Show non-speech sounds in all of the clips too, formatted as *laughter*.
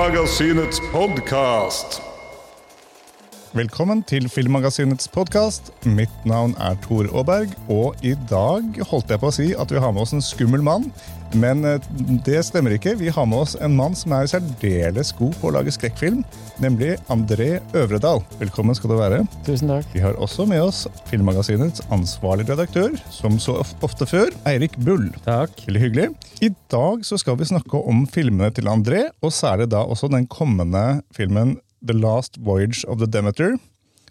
Filmmagasinets podkast. Velkommen til Filmmagasinets podkast. Mitt navn er Tor Aaberg, og i dag holdt jeg på å si at vi har med oss en skummel mann. Men eh, det stemmer ikke. Vi har med oss en mann som er særdeles god på å lage skrekkfilm, nemlig André Øvredal. Velkommen skal du være. Tusen takk. Vi har også med oss Filmmagasinets ansvarlig redaktør, som så ofte før, Eirik Bull. Takk. Veldig hyggelig. I dag så skal vi snakke om filmene til André, og særlig da også den kommende filmen The Last Voyage of the Demeter,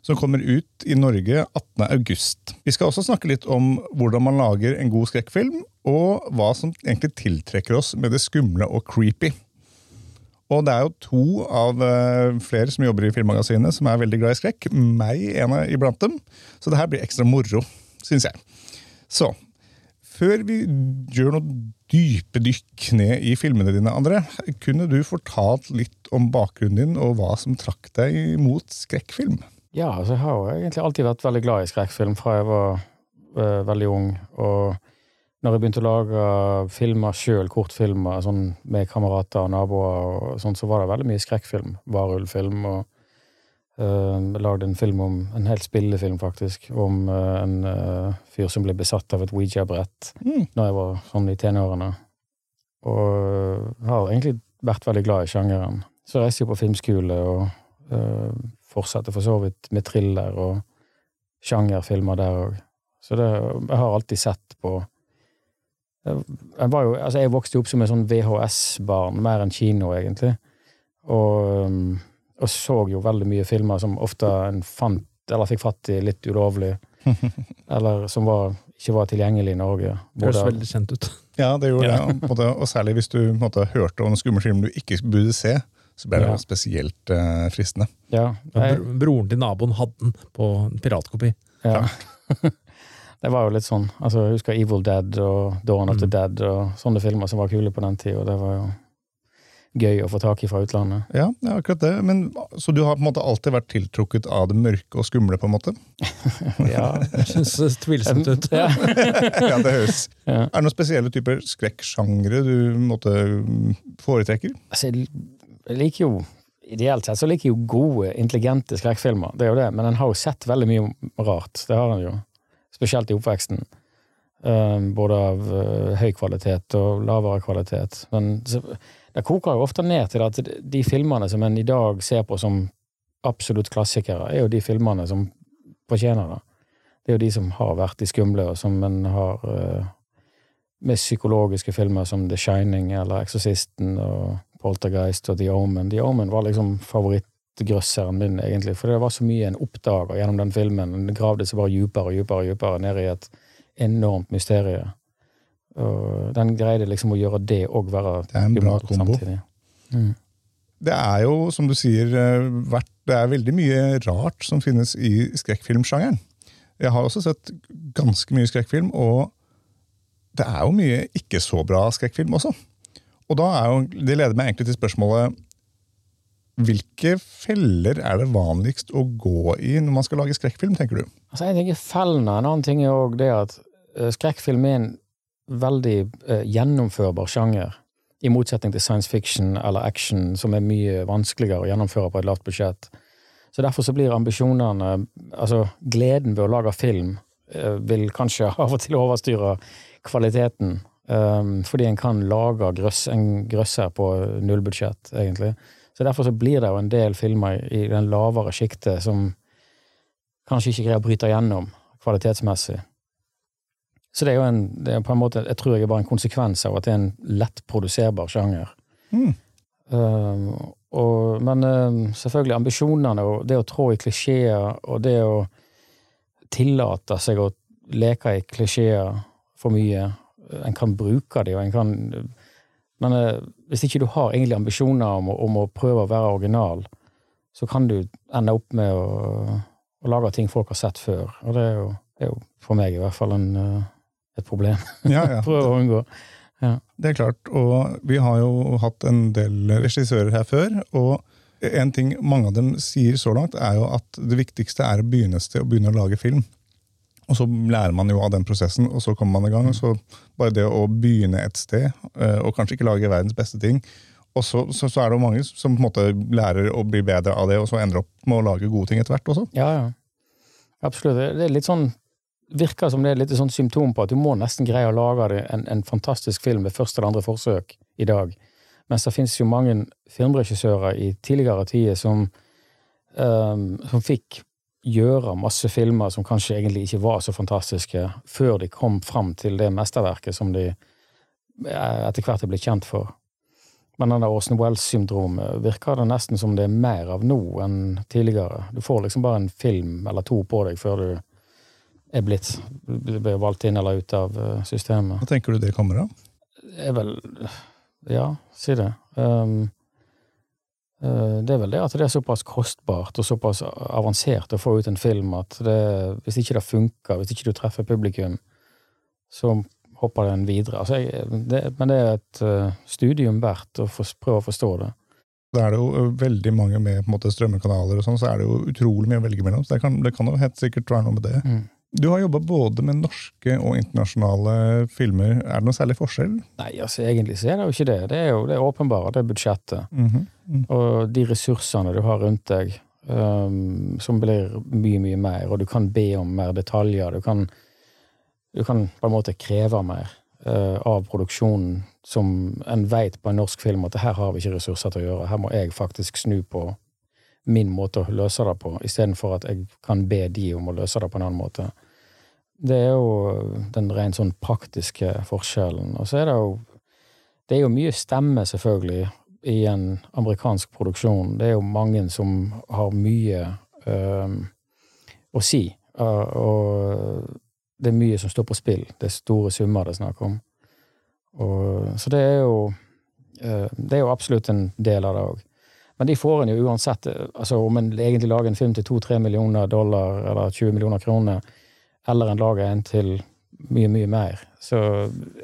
som kommer ut i Norge 18. august. Vi skal også snakke litt om hvordan man lager en god skrekkfilm, og hva som egentlig tiltrekker oss med det skumle og creepy. Og det er jo to av eh, flere som jobber i Filmmagasinet som er veldig glad i skrekk. Meg en av iblant dem. Så det her blir ekstra moro, syns jeg. Så før vi gjør noe dype dykk ned i filmene dine, André, kunne du fortalt litt om bakgrunnen din og hva som trakk deg mot skrekkfilm? Ja, altså jeg har jo egentlig alltid vært veldig glad i skrekkfilm fra jeg var eh, veldig ung. Og når jeg begynte å lage filmer sjøl, kortfilmer sånn med kamerater og naboer, og sånt, så var det veldig mye skrekkfilm. Varulvfilm. Og eh, jeg lagde en film om, en hel spillefilm faktisk, om uh, en uh, fyr som ble besatt av et Ouija-brett Mm. når jeg var sånn i tenårene. Og eh, har egentlig vært veldig glad i sjangeren. Så reiste jeg på filmskole og uh, fortsatte for så vidt med thriller og sjangerfilmer der òg. Så det, jeg har alltid sett på jeg, jeg var jo, altså jeg vokste opp som en sånn VHS-barn, mer enn kino, egentlig. Og, um, og så jo veldig mye filmer som ofte en fant, eller fikk fatt i litt ulovlig. *laughs* eller som var, ikke var tilgjengelig i Norge. Det Høres Både- veldig kjent ut. Ja, det gjorde Ja. det. Og, og særlig hvis du måte, hørte om en skummel film du ikke burde se, så ble det Ja. spesielt eh, fristende. ja, jeg, Broren til naboen hadde den på piratkopi. Ja. *laughs* det var jo litt sånn. Altså, jeg husker Evil Dead og Dawn of the Mm. Dead og sånne filmer som var kule på den tida. Det var jo gøy å få tak i fra utlandet. Ja, er akkurat det. Men, så du har på en måte alltid vært tiltrukket av det mørke og skumle? på en måte? *laughs* Ja. Jeg synes det ser tvilsomt ut. ja. *laughs* Ja, det høres. Ja. Er det noen spesielle typer skrekksjangre du på måte, foretrekker? Altså, jeg liker jo Ideelt sett så liker jeg jo gode, intelligente skrekkfilmer. Det er jo det, men en har jo sett veldig mye rart. Det har en jo. Spesielt i oppveksten. Um, både av uh, høy kvalitet og lavere kvalitet. Men så, det koker jo ofte ned til at de filmene som en i dag ser på som absolutt klassikere, er jo de filmene som fortjener det. Det er jo de som har vært de skumle, og som en har uh, med psykologiske filmer som The Shining eller Exorcisten og Poltergeist og The Omen. The Omen var liksom favorittgrøsseren min, egentlig, for det var så mye en oppdaga gjennom den filmen. Den gravde seg bare dypere og dypere ned i et enormt mysterie. Og den greide liksom å gjøre det og være Det er en bra kombo. Mm. Det er jo, som du sier, eh, vært, det er veldig mye rart som finnes i skrekkfilmsjangeren. Jeg har også sett ganske mye skrekkfilm, og det er jo mye ikke så bra skrekkfilm også. Og da er jo, Det leder meg egentlig til spørsmålet Hvilke feller er det vanligst å gå i når man skal lage skrekkfilm, tenker du? Altså, jeg tenker fellene. En annen ting er òg det at eh, skrekkfilm er en veldig eh, gjennomførbar sjanger. I motsetning til science fiction eller action, som er mye vanskeligere å gjennomføre på et lavt budsjett. Så derfor så blir ambisjonene Altså, gleden ved å lage film eh, vil kanskje *laughs* av og til overstyre kvaliteten. Um, fordi en kan lage grøss, en grøsser på nullbudsjett, egentlig. Så derfor så blir det jo en del filmer i den lavere sjiktet som kanskje ikke greier å bryte gjennom kvalitetsmessig. Så det er jo en, det er på en måte, jeg tror jeg er bare en konsekvens av at det er en lett produserbar sjanger. Mm. Uh, og, men uh, selvfølgelig ambisjonene og det å trå i klisjeer og det å tillate seg å leke i klisjeer for mye. En kan bruke dem, og en kan Men uh, hvis ikke du har egentlig ambisjoner om, om å prøve å være original, så kan du ende opp med å, å lage ting folk har sett før. Og det er jo, det er jo for meg i hvert fall en, eh, et problem. Ja, ja. *laughs* Prøve å unngå. Det er klart, og vi har jo hatt en del regissører her før, og en ting mange av dem sier så langt, er jo at det viktigste er å begynne sted, å begynne å lage film. Og så lærer man jo av den prosessen, og så kommer man i gang. og Så bare det å begynne et sted, eh, og kanskje ikke lage verdens beste ting, Og så, så, så er det jo mange som på en måte lærer å bli bedre av det, og så ender opp med å lage gode ting etter hvert også. Ja, ja. Absolutt. Det er litt sånn Virker som det er litt sånn symptom på at du må nesten greie å lage en, en fantastisk film ved første eller andre forsøk i dag. Mens det finnes jo mange filmregissører i tidligere tider som, um, som fikk gjøre masse filmer som kanskje egentlig ikke var så fantastiske, før de kom fram til det mesterverket som de eh, etter hvert er blitt kjent for. Men den der Orson Wells-syndromet virker det nesten som det er mer av nå enn tidligere. Du får liksom bare en film eller to på deg før du er blitt Ble valgt inn eller ut av eh, systemet. Hva tenker du det kommer av? Er vel Ja, si det. Um, eh, det er vel det at det er såpass kostbart og såpass avansert å få ut en film at det, hvis ikke det funker, hvis ikke du treffer publikum, så hopper den videre. Altså, jeg, det, men det er et uh, studium verdt å prøve å forstå det. Da er det jo veldig mange med måte, strømmekanaler, og sånn, så er det jo utrolig mye å velge mellom. Så det kan, det kan jo helt sikkert være noe med det. Mm. Du har jobba både med norske og internasjonale filmer. Er det noe særlig forskjell? Nei, altså egentlig så er det jo ikke det. Det er jo det åpenbare, det er budsjettet. Mhm, mm. Og de ressursene du har rundt deg, um, som blir mye, mye mer, og du kan be om mer detaljer. Du kan, du kan på en måte kreve mer uh, av produksjonen, som en veit på en norsk film at her har vi ikke ressurser til å gjøre. Her må jeg faktisk snu på min måte å løse det på, istedenfor at jeg kan be de om å løse det på en annen måte. Det er jo den rent sånn praktiske forskjellen. Og så er det jo Det er jo mye stemme, selvfølgelig, i en amerikansk produksjon. Det er jo mange som har mye øh, å si, og, og det er mye som står på spill. Det er store summer det er snakk om. Og, så det er jo øh, Det er jo absolutt en del av det òg. Men de får en jo uansett. altså Om en egentlig lager en film til to-tre millioner dollar eller 20 millioner kroner, eller en lager en til mye, mye mer, så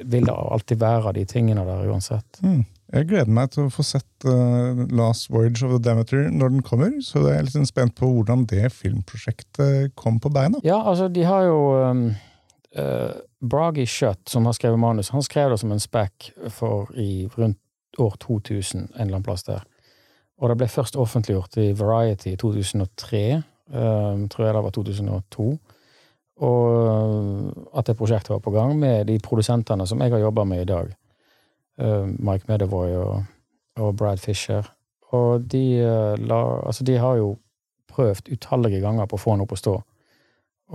vil det alltid være de tingene der uansett. Mm. Jeg gleder meg til å få sett uh, Last Voyage of the Demeter når den kommer. Så jeg er litt sånn spent på hvordan det filmprosjektet kom på beina. Ja, altså, de har jo um, uh, Bragi Shutt, som har skrevet manus, han skrev det som en spec for i rundt år 2000, en eller annen plass der. Og det ble først offentliggjort i Variety i 2003, um, tror jeg det var 2002. Og at det prosjektet var på gang med de produsentene som jeg har jobba med i dag. Uh, Mike Medevoy og, og Brad Fisher. Og de, uh, la, altså de har jo prøvd utallige ganger på å få den opp å stå.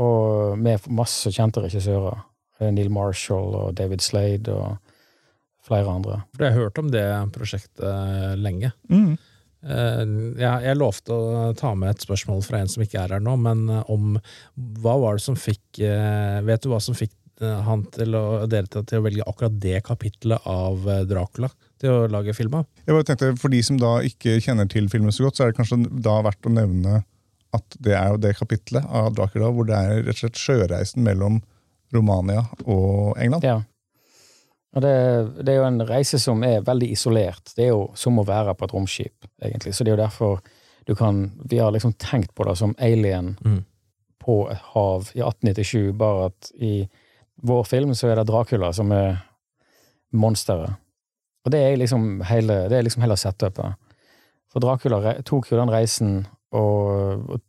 Og med masse kjente regissører. Eh, Neil Marshall og David Slade og flere andre. For jeg har hørt om det prosjektet eh, lenge. Mm. Eh, Jeg, jeg lovte å ta med et spørsmål fra en som ikke er her nå, men eh, om hva var det som fikk eh, Vet du hva som fikk han til å, dere til, til å velge akkurat det kapitlet av Dracula til å lage film av? Jeg bare tenkte, For de som da ikke kjenner til filmen så godt, så er det kanskje da verdt å nevne at det er jo det kapitlet av Dracula hvor det er rett og slett sjøreisen mellom Romania og England. Ja. Og det, det er jo en reise som er veldig isolert. Det er jo som å være på et romskip, egentlig. Så det er jo derfor du kan Vi har liksom tenkt på det som alien Mm. på et hav i 1897, bare at i vår film så er det Dracula som er monsteret. Og det er liksom hele, det er liksom hele setupet. For Dracula tok jo den reisen og, og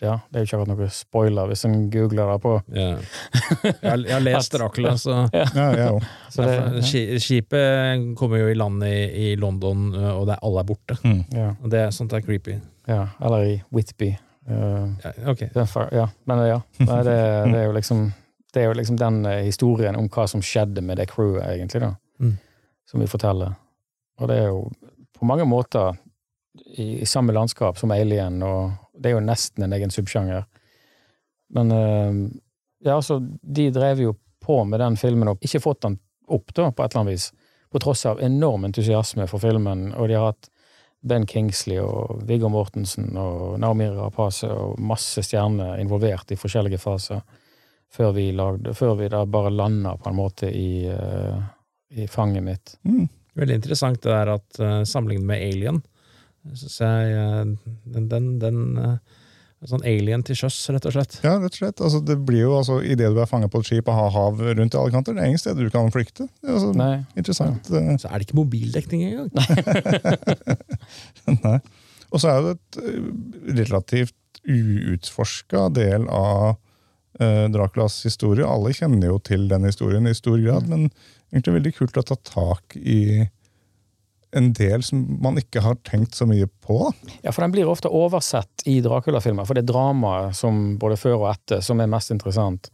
Ja, det er jo ikke akkurat noe spoiler hvis en googler det på. Ja. Jeg, jeg har lest Dracula, så *laughs* Ja, Ja. Så det, Skipet kommer jo i land i, i London, og det er, alle er borte. ja, Og det sånt er creepy. ja, eller i Whitby. Uh, Ja, ok. Den Ja, men ja. Nei, det, *laughs* det er jo liksom Det er jo liksom den historien om hva som skjedde med det crewet, egentlig, da. Mm. Som vi forteller. Og det er jo på mange måter i, i samme landskap som Alien, og det er jo nesten en egen subsjanger. Men eh, ja, altså, de drev jo på med den filmen og ikke fått den opp, da, på et eller annet vis. På tross av enorm entusiasme for filmen, og de har hatt Ben Kingsley og Viggo Mortensen og Naomi Rapace og masse stjerner involvert i forskjellige faser, før vi, lagde, før vi da bare landa på en måte i, eh, i fanget mitt. Mm. Veldig interessant det der at uh, sammenlignet med Alien, synes jeg eh, den, den, den eh, Sånn alien til sjøs, rett og slett. Ja, rett og slett. Altså, det blir jo altså, Idet du er fanget på et skip og har hav rundt i alle kanter, det er ingen steder du kan flykte. Det er altså, Nei. interessant. Ja. Så er det ikke mobildekning engang. *laughs* Nei. Og så er det et eh, relativt uutforska del av uh, Draculas historie. Alle kjenner jo til den historien i stor grad, men egentlig veldig kult å ta tak i en del som man ikke har tenkt så mye på. Ja, for den blir ofte oversett i Dracula-filmer, for det er dramaet som både før og etter som er mest interessant.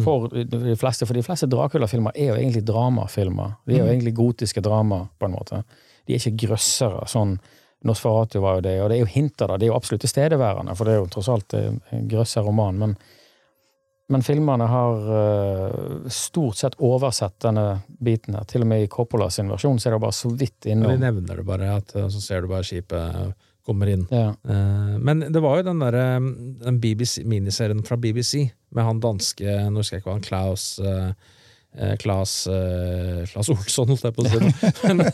For de fleste, for de fleste Dracula-filmer er jo egentlig dramafilmer. De er jo egentlig gotiske drama, på en måte. De er ikke grøssere, sånn Nosferatu var jo det, og det er jo hinter der. det er jo absolutt tilstedeværende, for det er jo tross alt en grøsser roman, men, men filmerne har uh, stort sett oversett denne biten her. Til og med i Coppola sin versjon så er det bare så vidt Ja, de nevner det bare, at eh, så ser du bare skipet kommer inn. Ja. Uh, Men det var jo den der, den BBC, miniserien fra BBC med han danske Nå husker jeg ikke hva han Klaus eh, eh, eh, Olsson, holdt jeg på å si. *laughs* men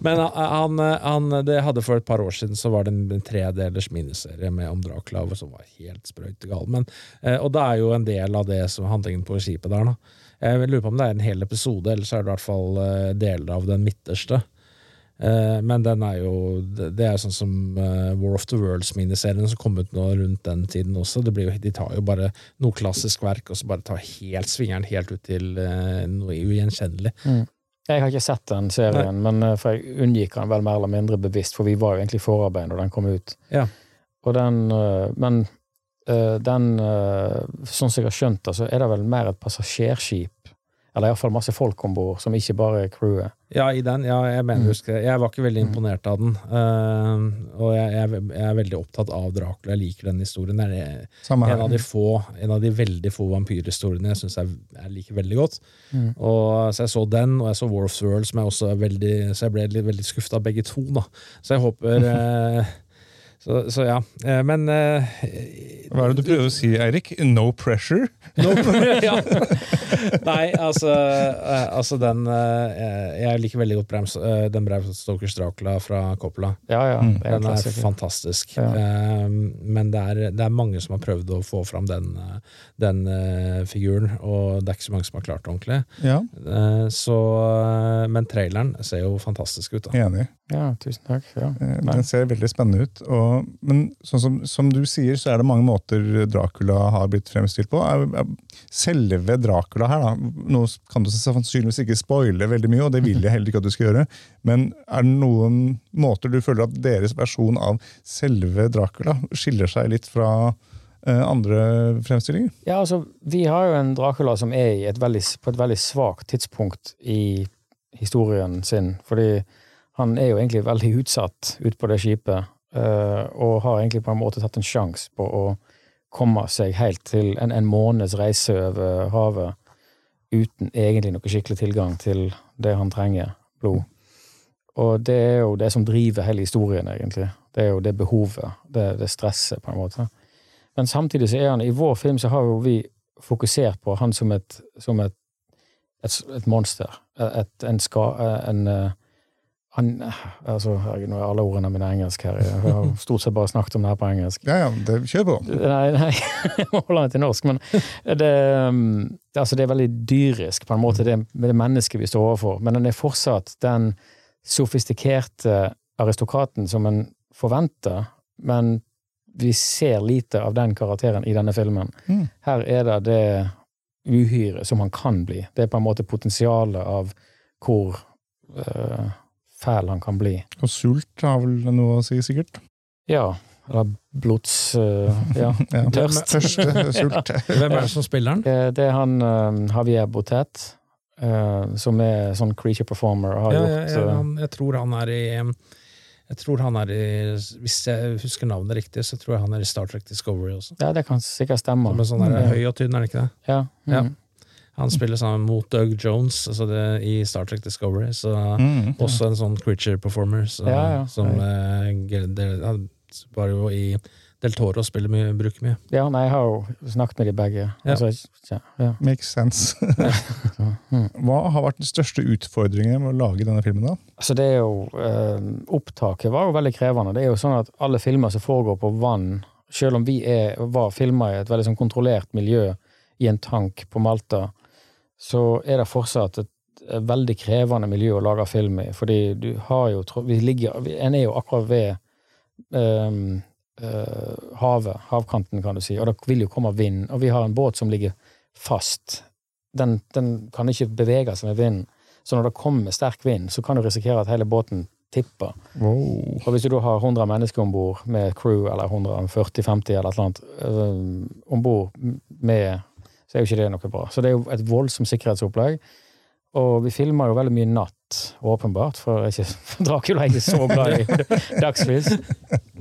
men han, han, det hadde for et par år siden så var det en tredelers miniserie med om Dracula som var helt sprøyt gal. Men, eh, og det er jo en del av det som handlingen på skipet der. Da. Jeg lurer på om det er en hel episode, eller så er det i hvert fall eh, deler av den midterste. Eh, Men den er jo Det er sånn som eh, War of the Worlds-miniserien som kom ut nå rundt den tiden også. Det blir jo, de tar jo bare noe klassisk verk og så bare tar helt svingeren helt ut til eh, noe ugjenkjennelig. Jeg har ikke sett den serien, men eh, for jeg unngikk den vel mer eller mindre bevisst, for vi var jo egentlig i forarbeid når den kom ut. Ja. Den, men den, sånn som jeg har skjønt det, så er det vel mer et passasjerskip. Eller iallfall masse folk om bord, som ikke bare crewet. Ja, i den. Ja, jeg mener, Mm. husker, jeg var ikke veldig imponert av den. Uh, og jeg, jeg, jeg er veldig opptatt av Dracula. Jeg liker den historien. Det er en av de få, en av de veldig få vampyrhistoriene jeg syns jeg, jeg liker veldig godt. Mm. Og, så jeg så den, og jeg så Warf's World, som jeg også er veldig Så jeg ble litt, veldig skuffa av begge to, da. Så jeg håper *laughs* eh, så, så ja. Eh, Men eh, Hva er det du prøver å si, Eirik? No pressure? *laughs* no, ja. Nei, altså, eh, altså den Jeg liker veldig godt Brems, den Stokers Dracula fra Coppola. Ja, ja. Mm. Er Den er fantastisk. Ja. Men det er, det er mange som har prøvd å få fram den, den figuren, og det er ikke så mange som har klart det ordentlig. Ja, Eh, så, men traileren ser jo fantastisk ut. da. enig. Ja, tusen takk. Ja. Eh. Den ser veldig spennende ut. Og, men sånn som, som du sier, så er det mange måter Dracula har blitt fremstilt på. Selve Dracula her, da, nå kan du sannsynligvis ikke spoile veldig mye, og det vil jeg heller ikke at du skal gjøre, men er det noen måter du føler at deres versjon av selve Dracula skiller seg litt fra eh, andre fremstillinger? Ja, altså, vi har jo en Dracula som er i et veldig, på et veldig svakt tidspunkt i historien sin, fordi han er jo egentlig veldig utsatt ut på det skipet, eh, og har egentlig på en måte tatt en sjanse på å komme seg helt til en, en måneds reise over havet uten egentlig noe skikkelig tilgang til det han trenger, blod. Og det er jo det som driver hele historien, egentlig. Det er jo det behovet, det, det stresset, på en måte. Men samtidig så er han I vår film så har jo vi fokusert på han som et, som et, et, et monster. Et, en ska... En, eh, han, altså, herregud, nå er alle ordene mine engelsk her. Jeg har stort sett bare snakket om det her på engelsk. Ja, ja, det, kjør på. Nei, nei, *laughs* jeg må holde meg til norsk, men det, det, altså det er veldig dyrisk, på en måte, det, det mennesket vi står overfor. Men den er fortsatt den sofistikerte aristokraten som en forventer, men vi ser lite av den karakteren i denne filmen. Mm. Her er det det uhyre som han kan bli. Det er på en måte potensialet av hvor eh, fæl han kan bli. Og sult har vel noe å si, sikkert? Ja. Eller blods... eh, ja. *laughs* Ja. Tørst. Tørste *laughs* sult. Hvem er det som spiller den? Eh, Det er han Javier Botet, eh, som er sånn creature performer og har Ja, gjort ja, ja, eh, han, jeg tror han er i jeg tror han er i, Hvis jeg husker navnet riktig, så tror jeg han er i Star Trek Discovery også. Ja, det kan sikkert stemme. Som er sånn der, Mm. høy og tynn, er det ikke det? Ja. Ja. mm. Han spiller sammen mot Doug Jones altså det, i Star Trek Discovery. Så Mm. Også en sånn creature performer. Så, Ja, ja. Som eh, del- han var jo i Del Toro spiller mye, bruker mye. ja, nei, jeg har jo snakket med de begge. Ja. Altså, ja, ja. Makes sense. *laughs* Hva har vært den største utfordringen med å lage denne filmen? da? Altså, det er jo eh, Opptaket var jo veldig krevende. Det er jo sånn at alle filmer som foregår på vann selv om vi er, var filma i et veldig sånn kontrollert miljø i en tank på Malta, så er det fortsatt et veldig krevende miljø å lage film i, fordi du har jo vi ligger, En er jo akkurat ved um, uh, havet, havkanten, kan du si, og det vil jo komme vind, og vi har en båt som ligger fast. Den, den kan ikke bevege seg med vinden. Så når det kommer sterk vind, så kan du risikere at hele båten tipper. Wow. Og hvis du da har 100 mennesker om bord med crew, eller 140-50 eller et eller annet, um, om bord med Så er jo ikke det noe bra. Så det er jo et voldsomt sikkerhetsopplegg. Og vi filmer jo veldig mye natt, åpenbart, for, er ikke, *laughs* for Dracula er ikke så glad i *laughs* dagslys.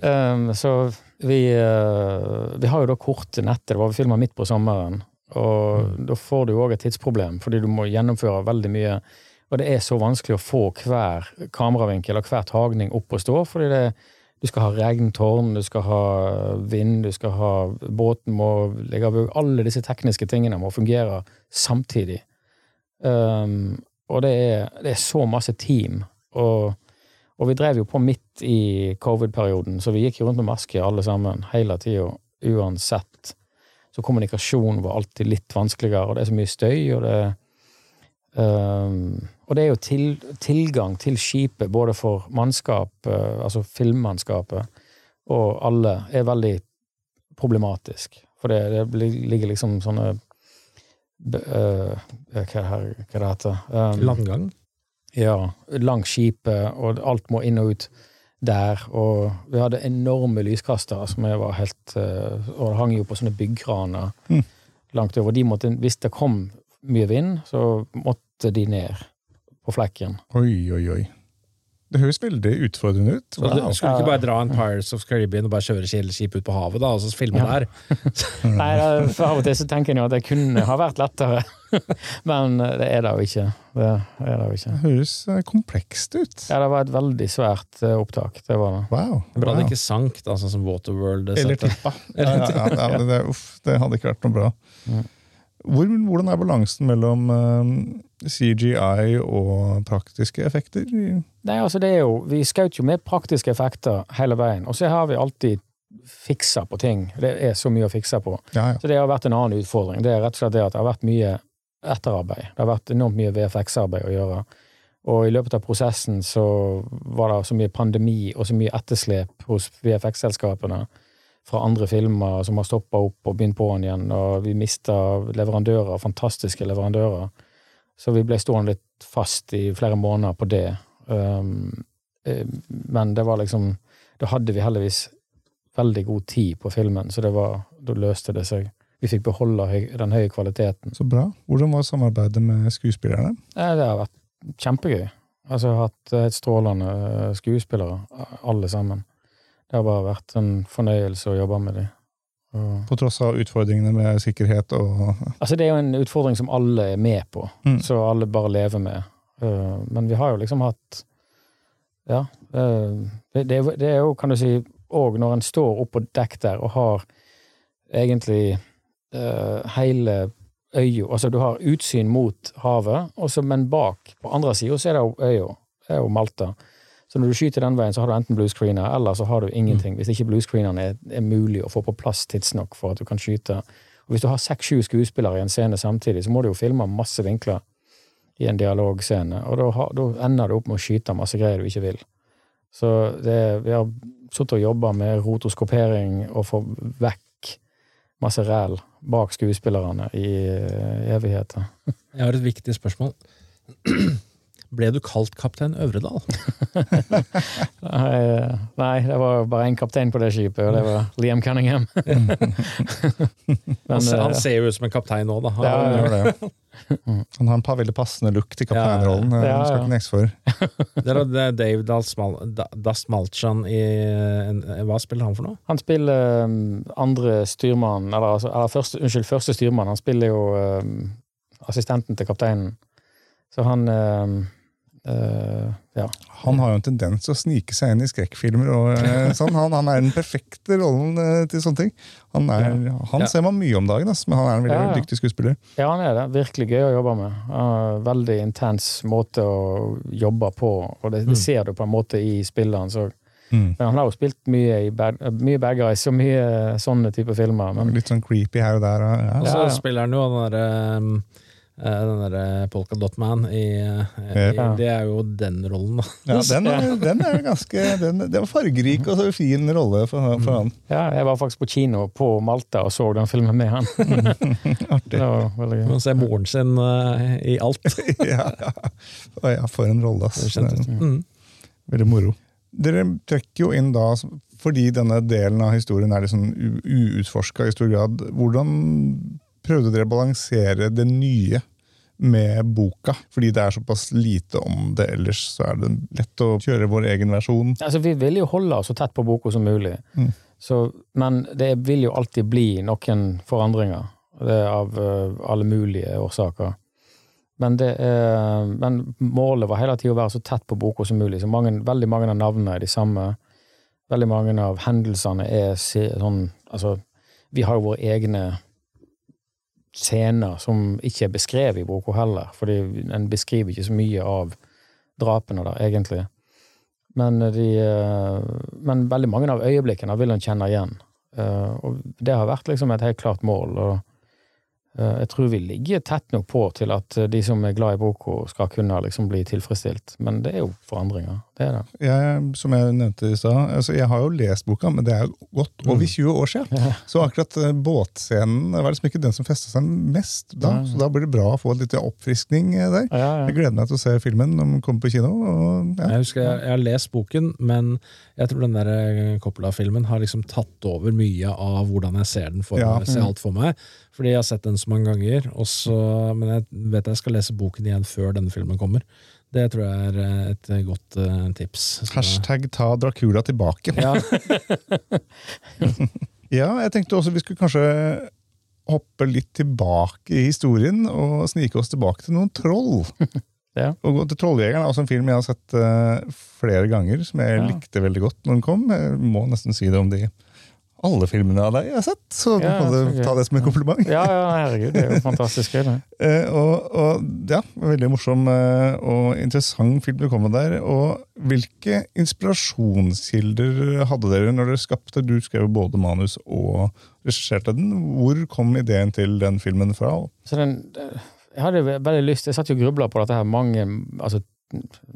Um, så vi, uh, vi har jo da korte netter. Det var vi filma midt på sommeren. Og da får du jo òg et tidsproblem, fordi du må gjennomføre veldig mye. Og det er så vanskelig å få hver kameravinkel og hver tagning opp og stå, fordi det, du skal ha regntårn, du skal ha vind, du skal ha Båten må ligge over Alle disse tekniske tingene må fungere samtidig. Um, og det er, det er så masse team. Og, og vi drev jo på midt i covid-perioden, så vi gikk rundt med maske alle sammen hele tida, uansett. Så kommunikasjon var alltid litt vanskeligere, og det er så mye støy, og det um, Og det er jo til, tilgang til skipet, både for mannskap, eh, altså filmmannskapet, og alle, er veldig problematisk. For det, det ligger liksom sånne øh, hva, er det her, hva det heter um, Landgang. ja, langs skipet, og alt må inn og ut der. Og vi hadde enorme lyskastere som jeg var helt uh, Og det hang jo på sånne byggkraner Mm. langt over. De måtte, hvis det kom mye vind, så måtte de ned på flekken. Oi, oi, oi. Det høres veldig utfordrende ut. Wow. du skulle ikke bare dra en Pirates of Caribbean og bare kjøre skip ut på havet, da, og så filme Ja. der? *laughs* *laughs* Nei, for av og til så tenker en jo at det kunne ha vært lettere, *laughs* men det er det jo ikke. Det er det jo ikke. Det høres eh, komplekst ut. Ja, det var et veldig svært eh, opptak, det var det. Wow. Bra det wow. ikke sank, da, sånn som Waterworld. Eller tippa. Ja, ja, ja, ja, det, uff, det hadde ikke vært noe bra. Mm. Hvor, hvordan er balansen mellom eh, CGI og praktiske effekter? Nei, altså det er jo, Vi skjøt jo med praktiske effekter hele veien, og så har vi alltid fiksa på ting. Det er så mye å fikse på. Ja, ja. Så det har vært en annen utfordring. Det er rett og slett det at det har vært mye etterarbeid. Det har vært enormt mye VFX-arbeid å gjøre. Og i løpet av prosessen så var det så mye pandemi og så mye etterslep hos VFX-selskapene fra andre filmer som har stoppa opp og begynt på'n igjen, og vi mista leverandører, fantastiske leverandører. Så vi ble stående litt fast i flere måneder på det. Um, eh, men det var liksom Da hadde vi heldigvis veldig god tid på filmen, så det var, da løste det seg. Vi fikk beholde den høye kvaliteten. Så bra. Hvordan var samarbeidet med skuespillerne? Eh, Det har vært kjempegøy. Altså, jeg har hatt helt strålende eh, skuespillere, alle sammen. Det har bare vært en fornøyelse å jobbe med dem. Og, På tross av utfordringene med sikkerhet og altså, det er jo en utfordring som alle er med på, Mm. så alle bare lever med. Eh, Men vi har jo liksom hatt Ja. eh, Det, det, er- det er jo, kan du si, òg når en står oppå på dekk der og har egentlig eh, hele øya Altså, du har utsyn mot havet, men bak, på andre sida, så er det jo øya. Det er jo Malta. Så når du skyter den veien, så har du enten bluescreener, eller så har du ingenting. Hvis ikke bluescreeneren er, er mulig å få på plass tidsnok for at du kan skyte. Og hvis du har seks-sju skuespillere i en scene samtidig, så må du jo filme masse vinkler i en dialogscene, og da, har- da ender du opp med å skyte masse greier du ikke vil. Så det, vi har sittet og jobba med rotoskopering og få vekk masse ræl bak skuespillerne i eh, evigheter. Jeg har et viktig spørsmål. Ble du kalt kaptein Øvredal? *laughs* Nei, det var bare én kaptein på det skipet, og det var Liam Cunningham. Men, *laughs* Han, ser- eh, ser jo ut som en kaptein nå, da. Han, Ja, Han. Han har en par veldig passende look til kapteinrollen. Ja, ja. eh, Skal ikke nekse for. *laughs* Det er er Dave Dastmalchan i Hva spiller han for noe? Han spiller um, andre styrmann, eller, altså, eller første, unnskyld, første styrmann. Han spiller jo um, assistenten til kapteinen. Så han um, uh, Ja. Han har jo en tendens til å snike seg inn i skrekkfilmer. og eh, *laughs* sånn. han, han er den perfekte rollen uh, til sånne ting. Han, er, han Ja. ser man mye om dagen, altså, men han er en veldig Ja, ja. dyktig skuespiller. ja, han er det. Virkelig gøy å jobbe med. Uh, veldig intens måte å jobbe på, og det, det ser du på en måte i spillet hans òg. Mm. Men han har jo spilt mye i bad, mye bad guys og mye sånne type filmer. Men Litt sånn creepy her og der. og- Ja. Så Ja, ja. spiller han jo den derre um, den derre Polka Dot Man i, eh, i Ja. Det er jo den rollen, da. Ja, den, er, den er ganske den, Det var fargerik og så fin rolle for, for han. ja, jeg var faktisk på kino på Malta og så den filmen med han. *laughs* Artig. Det var veldig gøy. Man ser moren sin uh, i alt. *laughs* Ja, ja. For en rolle, ass. Mm. Veldig moro. Dere trekker jo inn da, fordi denne delen av historien er liksom uutforska i stor grad. Hvordan prøvde dere å balansere det nye med boka? Fordi det er såpass lite om det ellers, så er det lett å kjøre vår egen versjon. Altså, vi vil jo holde oss så tett på boka som mulig. Mm. Så, men det vil jo alltid bli noen forandringer. Det er av eh, alle mulige årsaker. Men, det er, men målet var hele tida å være så tett på boka som mulig. Så mange, veldig mange av navnene er de samme. Veldig mange av hendelsene er sånn Altså, vi har jo våre egne scener som ikke er beskrevet i boka heller, fordi en beskriver ikke så mye av drapene der, egentlig. Men, de, eh, men veldig mange av øyeblikkene vil en kjenne igjen. Eh, Og det har vært liksom et helt klart mål. og Jeg tror vi ligger tett nok på til at eh, de som er glad i boka, skal kunne liksom bli tilfredsstilt. Men det er jo forandringer. Det er det. Jeg, som jeg nevnte i stad, altså jeg har jo lest boka, men det er godt over 20 år siden. Så akkurat eh, båtscenen var liksom ikke den som festa seg mest da. Så da blir det bra å få litt oppfriskning eh, der. Ja, Jeg gleder meg til å se filmen når den kommer på kino. Og, ja. Jeg husker jeg, jeg har lest boken, men jeg tror den der eh, Coppola-filmen har liksom tatt over mye av hvordan jeg ser den for meg, ser alt for meg. Fordi jeg har sett den så mange ganger, Også, men jeg vet jeg skal lese boken igjen før denne filmen kommer. Det tror jeg er eh, et godt uh, tips. Så- Hashtag ta Dracula tilbake. Ja, *laughs* Ja, jeg tenkte også vi skulle kanskje hoppe litt tilbake i historien og snike oss tilbake til noen troll. *laughs* Ja. Og gå til 'Trolljegeren' er også en film jeg har sett uh, flere ganger, som jeg Ja. likte veldig godt når den kom. Jeg må nesten si det om de alle filmene av deg jeg har sett, så du Ja, må så du ta det som en kompliment. ja, ja, herregud. Det er jo *laughs* fantastisk gøy. Eh, og, og ja, veldig morsom eh, og interessant film du kom med der. Og hvilke inspirasjonskilder hadde dere når dere skapte Du skrev både manus og regisserte den. Hvor kom ideen til den filmen fra? Så den, jeg hadde ve- veldig lyst Jeg satt jo og grubla på dette her mange altså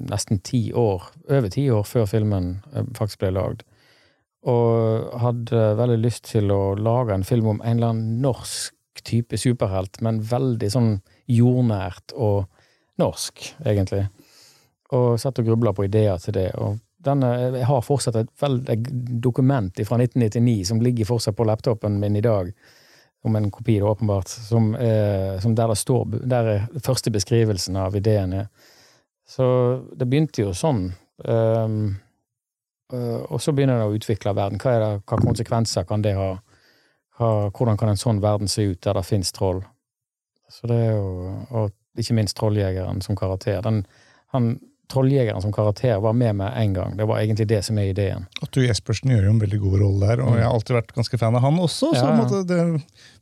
Nesten ti år, over ti år før filmen eh, faktisk ble lagd. Og hadde veldig lyst til å lage en film om en eller annen norsk type superhelt, men veldig sånn jordnært og norsk, egentlig. Og satt og grubla på ideer til det. Og denne, jeg har fortsatt et veldig dokument fra 1999 som ligger fortsatt på laptopen min i dag om en kopi, da, åpenbart, som, eh, som der det står Der er første beskrivelsen av ideen er. Så det begynte jo sånn. eh, og så begynner det å utvikle verden. Hva, er det, hva konsekvenser kan det ha? Hva, hvordan kan en sånn verden se ut der det finnes troll? Så det er jo, Og ikke minst trolljegeren som karakter. Den, han, Trolljegeren som karakter var med meg én gang. Det var egentlig det som er ideen. Otto Jespersen gjør jo en veldig god rolle der, og jeg har alltid vært ganske fan av han også. så Ja, måtte det,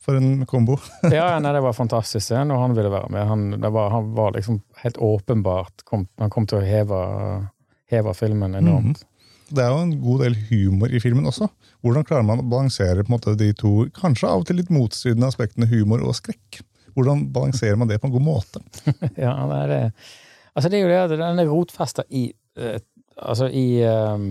For en kombo. *laughs* Ja, nei, det var fantastisk og han ville være med. Han, det var, han var liksom helt åpenbart kom, Han kom til å heve, heve filmen enormt. Det er jo en god del humor i filmen også. Hvordan klarer man å balansere måte de to kanskje av og til litt motstridende aspektene humor og skrekk? Hvordan balanserer man det på en god måte? *laughs* Ja, det, altså det er jo det at den er rotfesta i uh, Altså i, eh,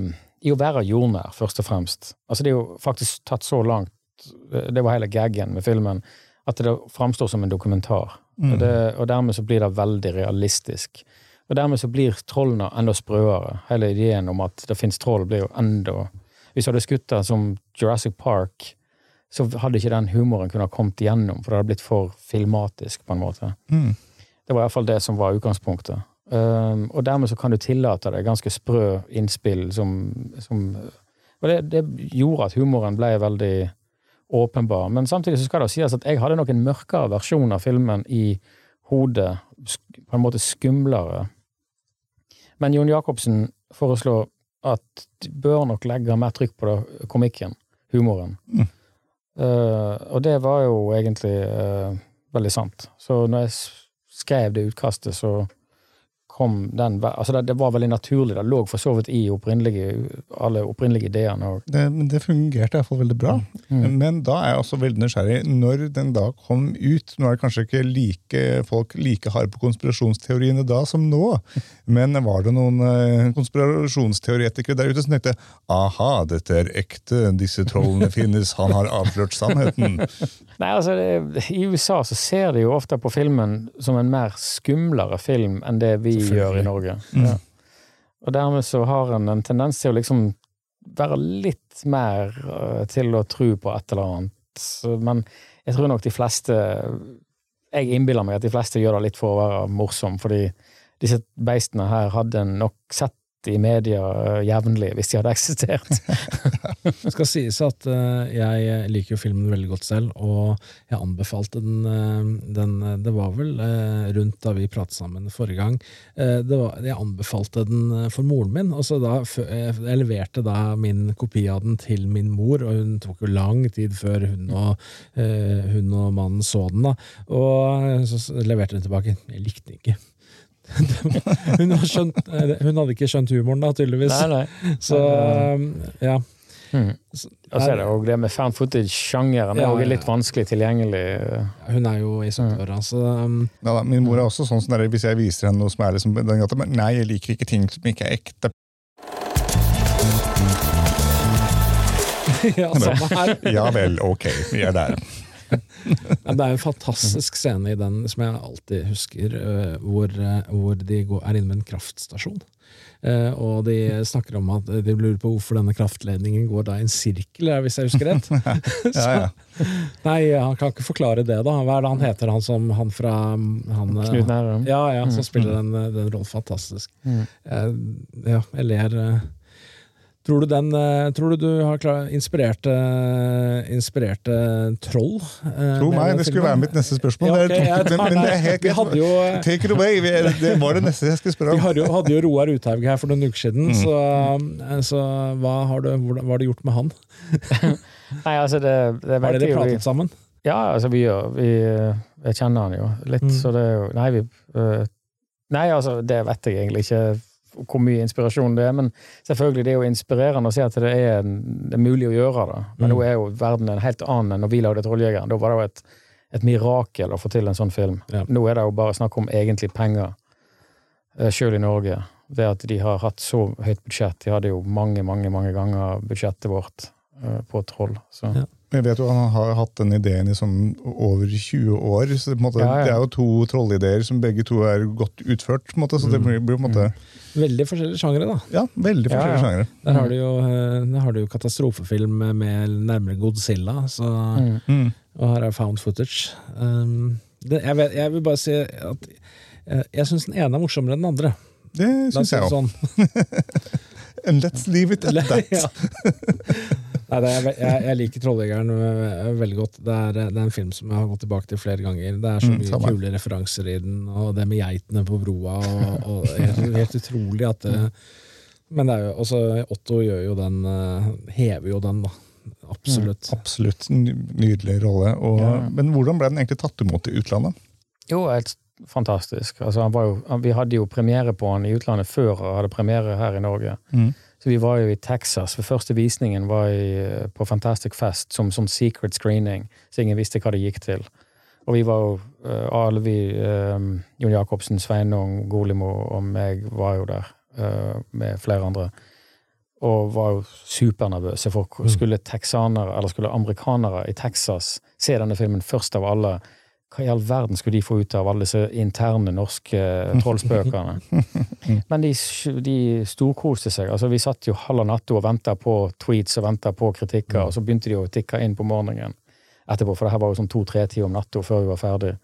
i å være jordnær, først og fremst. Altså det er jo faktisk tatt så langt eh, Det var hele gaggen med filmen. At det framstår som en dokumentar. Og, det, og dermed så blir det veldig realistisk. Og dermed så blir trollene enda sprøere. Hele ideen om at det fins troll, blir jo enda Hvis du hadde skutt det som Jurassic Park, så hadde ikke den humoren kunnet kommet igjennom, for det hadde blitt for filmatisk, på en måte. Mm. Det var iallfall det som var utgangspunktet. Um, og dermed så kan du tillate deg ganske sprø innspill som, som Og det, det gjorde at humoren ble veldig åpenbar. Men samtidig så skal det sies at jeg hadde nok en mørkere versjon av filmen i hodet. På en måte skumlere. Men Jon Jacobsen foreslår at de bør nok legge mer trykk på det, komikken, humoren. Mm. Uh, og det var jo egentlig uh, veldig sant. Så når jeg skrev det utkastet, så kom den Altså, det, det var veldig naturlig. Det lå for så vidt i opprinnelige, alle opprinnelige ideene. Og, Det, det fungerte iallfall veldig bra. Mm. Men da er jeg også veldig nysgjerrig. Når den da kom ut Nå er det kanskje ikke like, folk like harde på konspirasjonsteoriene da som nå, *laughs* men var det noen eh, konspirasjonsteoretikere der ute som tenkte aha, dette er ekte, disse trollene *laughs* finnes, han har avslørt sannheten? *laughs* Nei, altså, det, I USA så ser de jo ofte på filmen som en mer skumlere film enn det vi gjør i Norge. Ja. Og dermed så har en en tendens til å liksom være litt mer øh, til å tro på et eller annet. Men jeg tror nok de fleste Jeg innbiller meg at de fleste gjør det litt for å være morsom, fordi disse beistene her hadde nok sett i media øh, jevnlig hvis de hadde eksistert. *laughs* Det skal sies at uh, jeg liker jo filmen veldig godt selv, og jeg anbefalte den, uh, den Det var vel uh, rundt da vi pratet sammen forrige gang. Eh, var, jeg anbefalte den eh, for moren min. og så da, eh, Jeg leverte da min kopi av den til min mor, og hun tok jo lang tid før hun og, eh, hun og mannen så den. da, Og så leverte den tilbake. Jeg likte den ikke. *laughs* hun, skjønt, hun hadde ikke skjønt humoren, da, tydeligvis. nei, nei. *laughs* Så eh, ja. Mm. Og så er det òg det med fan footage-sjangeren. Det er litt vanskelig tilgjengelig. Hun er jo i 70-åra, så um, Ja, da, min mor er også sånn som der, Hvis jeg viser henne noe som er liksom, den gata, men nei, jeg liker ikke ting som ikke er ekte. *laughs* Ja, samme her. Ja vel, ok, vi er der. *laughs* Det er en fantastisk scene i den som jeg alltid husker, øh, hvor, øh, hvor de går, er inne med en kraftstasjon. Uh, og de snakker om at de lurer på hvorfor denne kraftledningen går da i en sirkel, eh, hvis jeg husker rett. *laughs* Ja, ja. *laughs* Nei, han kan ikke forklare det, da. Hva er det han heter, han som han fra han, Knut Nærum. Ja, ja, som spiller den, øh, den rollen fantastisk. Mm. Uh, ja, jeg ler. øh. Tror du den eh, Tror du du har inspirert, inspirert troll? eh, Tro meg, det skulle være mitt neste spørsmål. Ja, Det er- jeg men, men det er helt Vi hadde jo Take it away! Vi *laughs* Det var det neste jeg skulle spørre vi om. hadde jo, hadde jo Roar Uthaug her for noen uker siden, Mm. så, eh, så hva, har du, hvordan, hva har du gjort med han? *laughs* Nei, altså, det, det Har dere vi- pratet sammen? Ja, altså, vi gjør vi, Jeg kjenner han jo litt, Mm. så det er jo Nei, vi Nei, altså, det vet jeg egentlig ikke hvor mye inspirasjon det er, men selvfølgelig, det er jo inspirerende å se at det er, det er mulig å gjøre det. Men Mm. nå er jo verden en helt annen enn når vi lagde Trolljegeren. Da var det jo et, et mirakel å få til en sånn film. Ja. Nå er det jo bare snakk om egentlig penger, sjøl i Norge. Det at de har hatt så høyt budsjett. De hadde jo mange, mange, mange ganger budsjettet vårt øh, på Troll. Så. Ja. Jeg vet jo Han har hatt den ideen i sånn over 20 år. så på en måte, Ja, ja. Det er jo to trollideer som begge to er godt utført. på en måte, så det Mm. blir, blir på en måte Veldig forskjellige sjangere, da. ja, veldig forskjellige ja. sjangere. Der har du jo, eh, der har du jo katastrofefilm med nærmere Godzilla, så, Mm. Mm. og her er found footage. Um, det, jeg, vet, jeg vil bare si at eh, jeg syns den ene er morsommere enn den andre. Det syns jeg det òg. sånn. And *laughs* let's leave it at *laughs* that. Ja. *laughs* Nei, det er, jeg, jeg liker Trolljegeren veldig godt. Det er, det er en film som jeg har gått tilbake til flere ganger. Det er så Mm, mye mm, kule referanser i den, og det med geitene på broa. Og, og helt, helt utrolig at det Men det er jo også Otto gjør jo den øh, Hever jo den, da. Absolutt. Absolutt nydelig rolle. Og, Ja. Men hvordan ble den egentlig tatt imot i utlandet? Jo, helt fantastisk. Altså, han var jo, vi hadde jo premiere på han i utlandet før han hadde premiere her i Norge. Mm. Så vi var jo i Texas. For første visningen var i, på Fantastic Fest som, som secret screening, så ingen visste hva det gikk til. Og vi var jo uh, vi eh, Jon Jacobsen, Sveinung, Golimo og meg var jo der uh, med flere andre. Og var jo supernervøse for skulle texanere, eller skulle amerikanere i Texas se denne filmen først av alle. Hva i all verden skulle de få ut av alle disse interne norske trollspøkene? *laughs* Men de, de storkoste seg. Altså, vi satt jo halv natta og venta på tweets og venta på kritikker, og så begynte de å tikke inn på morgenen etterpå, for det her var jo sånn to-tre-tider om natta før vi var ferdig.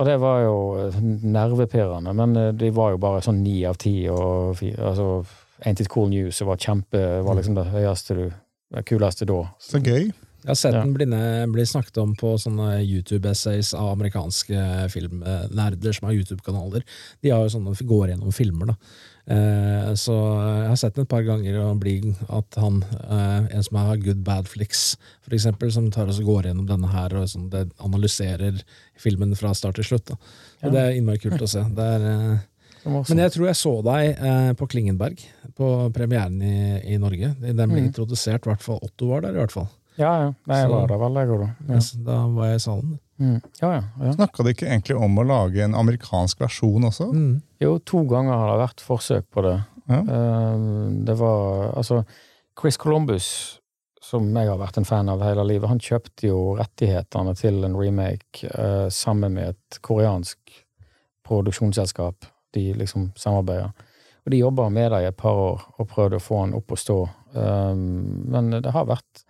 Og det var jo eh, nervepirrende, men eh, de var jo bare sånn ni av ti. Og fire. altså, Ain't It Cool News var kjempe, var liksom det høyeste du det kuleste da. Så gøy. Jeg har sett Ja. den bli, bli snakket om på sånne YouTube-essays av amerikanske filmnerder som har YouTube-kanaler. De har jo sånne går gjennom filmer, da. Eh, så jeg har sett den et par ganger og at han, eh, en som har Good Bad Flicks, for eksempel, som tar og går gjennom denne her og sånn, det analyserer filmen fra start til slutt. Da. Og Ja. Det er innmari kult å se. Det er, eh, Men jeg tror jeg så deg eh, på Klingenberg, på premieren i, i Norge. Den ble Mm. introdusert, i hvert fall Otto var der, i hvert fall. Ja, ja. Nei, jeg Så- var der vel, jeg òg, da. Ja. Yes, Da var jeg i salen. Mm. ja, ja, ja. Snakka de ikke egentlig om å lage en amerikansk versjon også? Mm. Jo, to ganger har det vært forsøk på det. Ja. Eh, det var altså Chris Columbus, som jeg har vært en fan av hele livet, han kjøpte jo rettighetene til en remake eh, sammen med et koreansk produksjonsselskap. De liksom samarbeider. Og de jobba med det i et par år og prøvde å få han opp å stå. Eh, men det har vært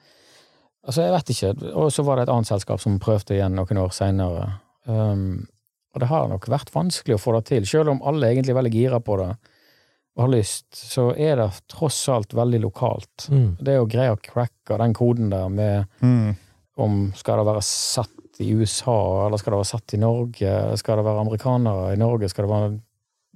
Altså, jeg vet ikke. Og så var det et annet selskap som prøvde igjen noen år seinere. Um, og det har nok vært vanskelig å få det til. Selv om alle egentlig er veldig gira på det og har lyst, så er det tross alt veldig lokalt. Mm. Det å greie å cracke den koden der med Mm. om skal det være satt i USA, eller skal det være satt i Norge, skal det være amerikanere i Norge, skal det være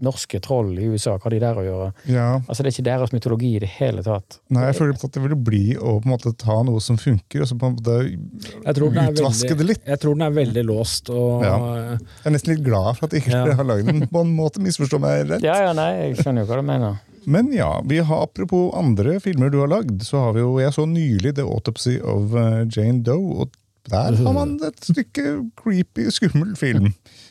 norske troll i USA, hva har de der å gjøre? Ja. Altså, det er ikke deres mytologi i det hele tatt. Nei, jeg føler at det ville bli å på en måte ta noe som funker, og så på en måte Jeg utvaske veldig- det litt. Jeg tror den er veldig låst, og Ja. Jeg er nesten litt glad for at ikke Ja. har lagd den på en måte. Misforstå meg rett. Ja, ja, nei, jeg skjønner jo hva du mener. Men ja, vi har apropos andre filmer du har lagd, så har vi jo Jeg så nylig The Autopsy of eh, Jane Doe, og der har man et stykke creepy, skummel film.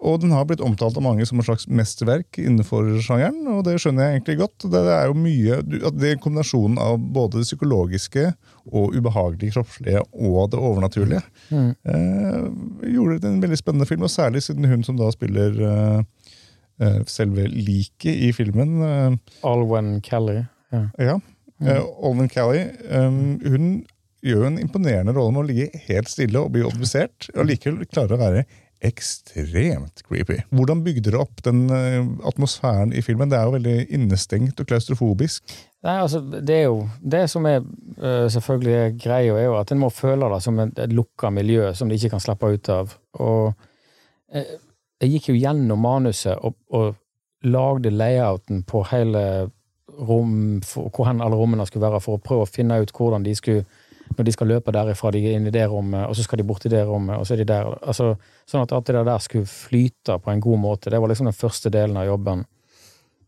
Og den har blitt omtalt av mange som et slags mesterverk innenfor sjangeren, og det skjønner jeg egentlig godt. Det er jo mye at Det er kombinasjonen av både det psykologiske og ubehagelige kroppslige og det overnaturlige. Mm. Eh, gjorde det en veldig spennende film, og særlig siden hun som da spiller eh, eh, selve liket i filmen eh, Alwen Kelly. Ja. ja. Uh, Olven Callie um, hun gjør jo en imponerende rolle med å ligge helt stille og bli obdusert, og likevel klarer å være ekstremt creepy. Hvordan bygde dere opp den eh, atmosfæren i filmen? Det er jo veldig innestengt og klaustrofobisk. Nei, altså, det er jo Det som er øh, selvfølgelig greia, er jo at en må føle det som et, et lukka miljø som de ikke kan slippe ut av. Og eh, jeg gikk jo gjennom manuset og, og lagde layouten på hele rom, for, hvor hen alle rommene skulle være, for å prøve å finne ut hvordan de skulle når de skal løpe derifra, de er inn i det rommet, og så skal de bort i det rommet, og så er de der. Altså, sånn at alt det der skulle flyte på en god måte. Det var liksom den første delen av jobben.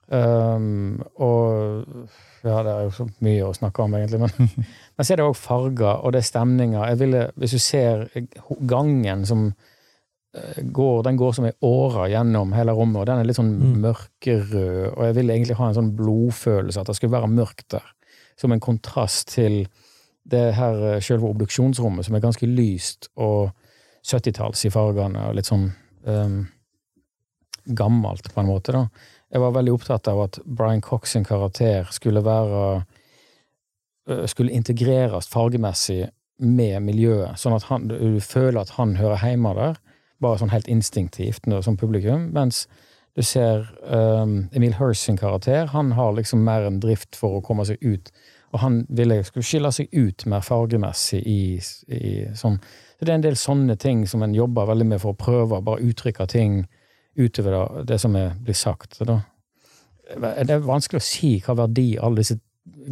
Um, og ja, det er jo så mye å snakke om, egentlig. Men, *laughs* men så er det òg farger, og det er stemninger. Jeg ville, hvis du ser gangen som eh, går, den går som ei åre gjennom hele rommet, og den er litt sånn Mm. mørkerød. Og jeg ville egentlig ha en sånn blodfølelse, at det skulle være mørkt der. Som en kontrast til det her eh, selve obduksjonsrommet, som er ganske lyst og 70-talls i fargene, og litt sånn um, gammelt, på en måte, da. Jeg var veldig opptatt av at Brian Cox sin karakter skulle være øh, Skulle integreres fargemessig med miljøet, sånn at han, du føler at han hører hjemme der, bare sånn helt instinktivt som publikum, mens du ser um, Emil Hirst sin karakter, han har liksom mer en drift for å komme seg ut, og han ville skulle skille seg ut mer fargemessig i, i sånn Så det er en del sånne ting som en jobber veldig med for å prøve å bare uttrykke ting utover det, det som er, blir sagt. Så da, det er vanskelig å si hva verdi alle disse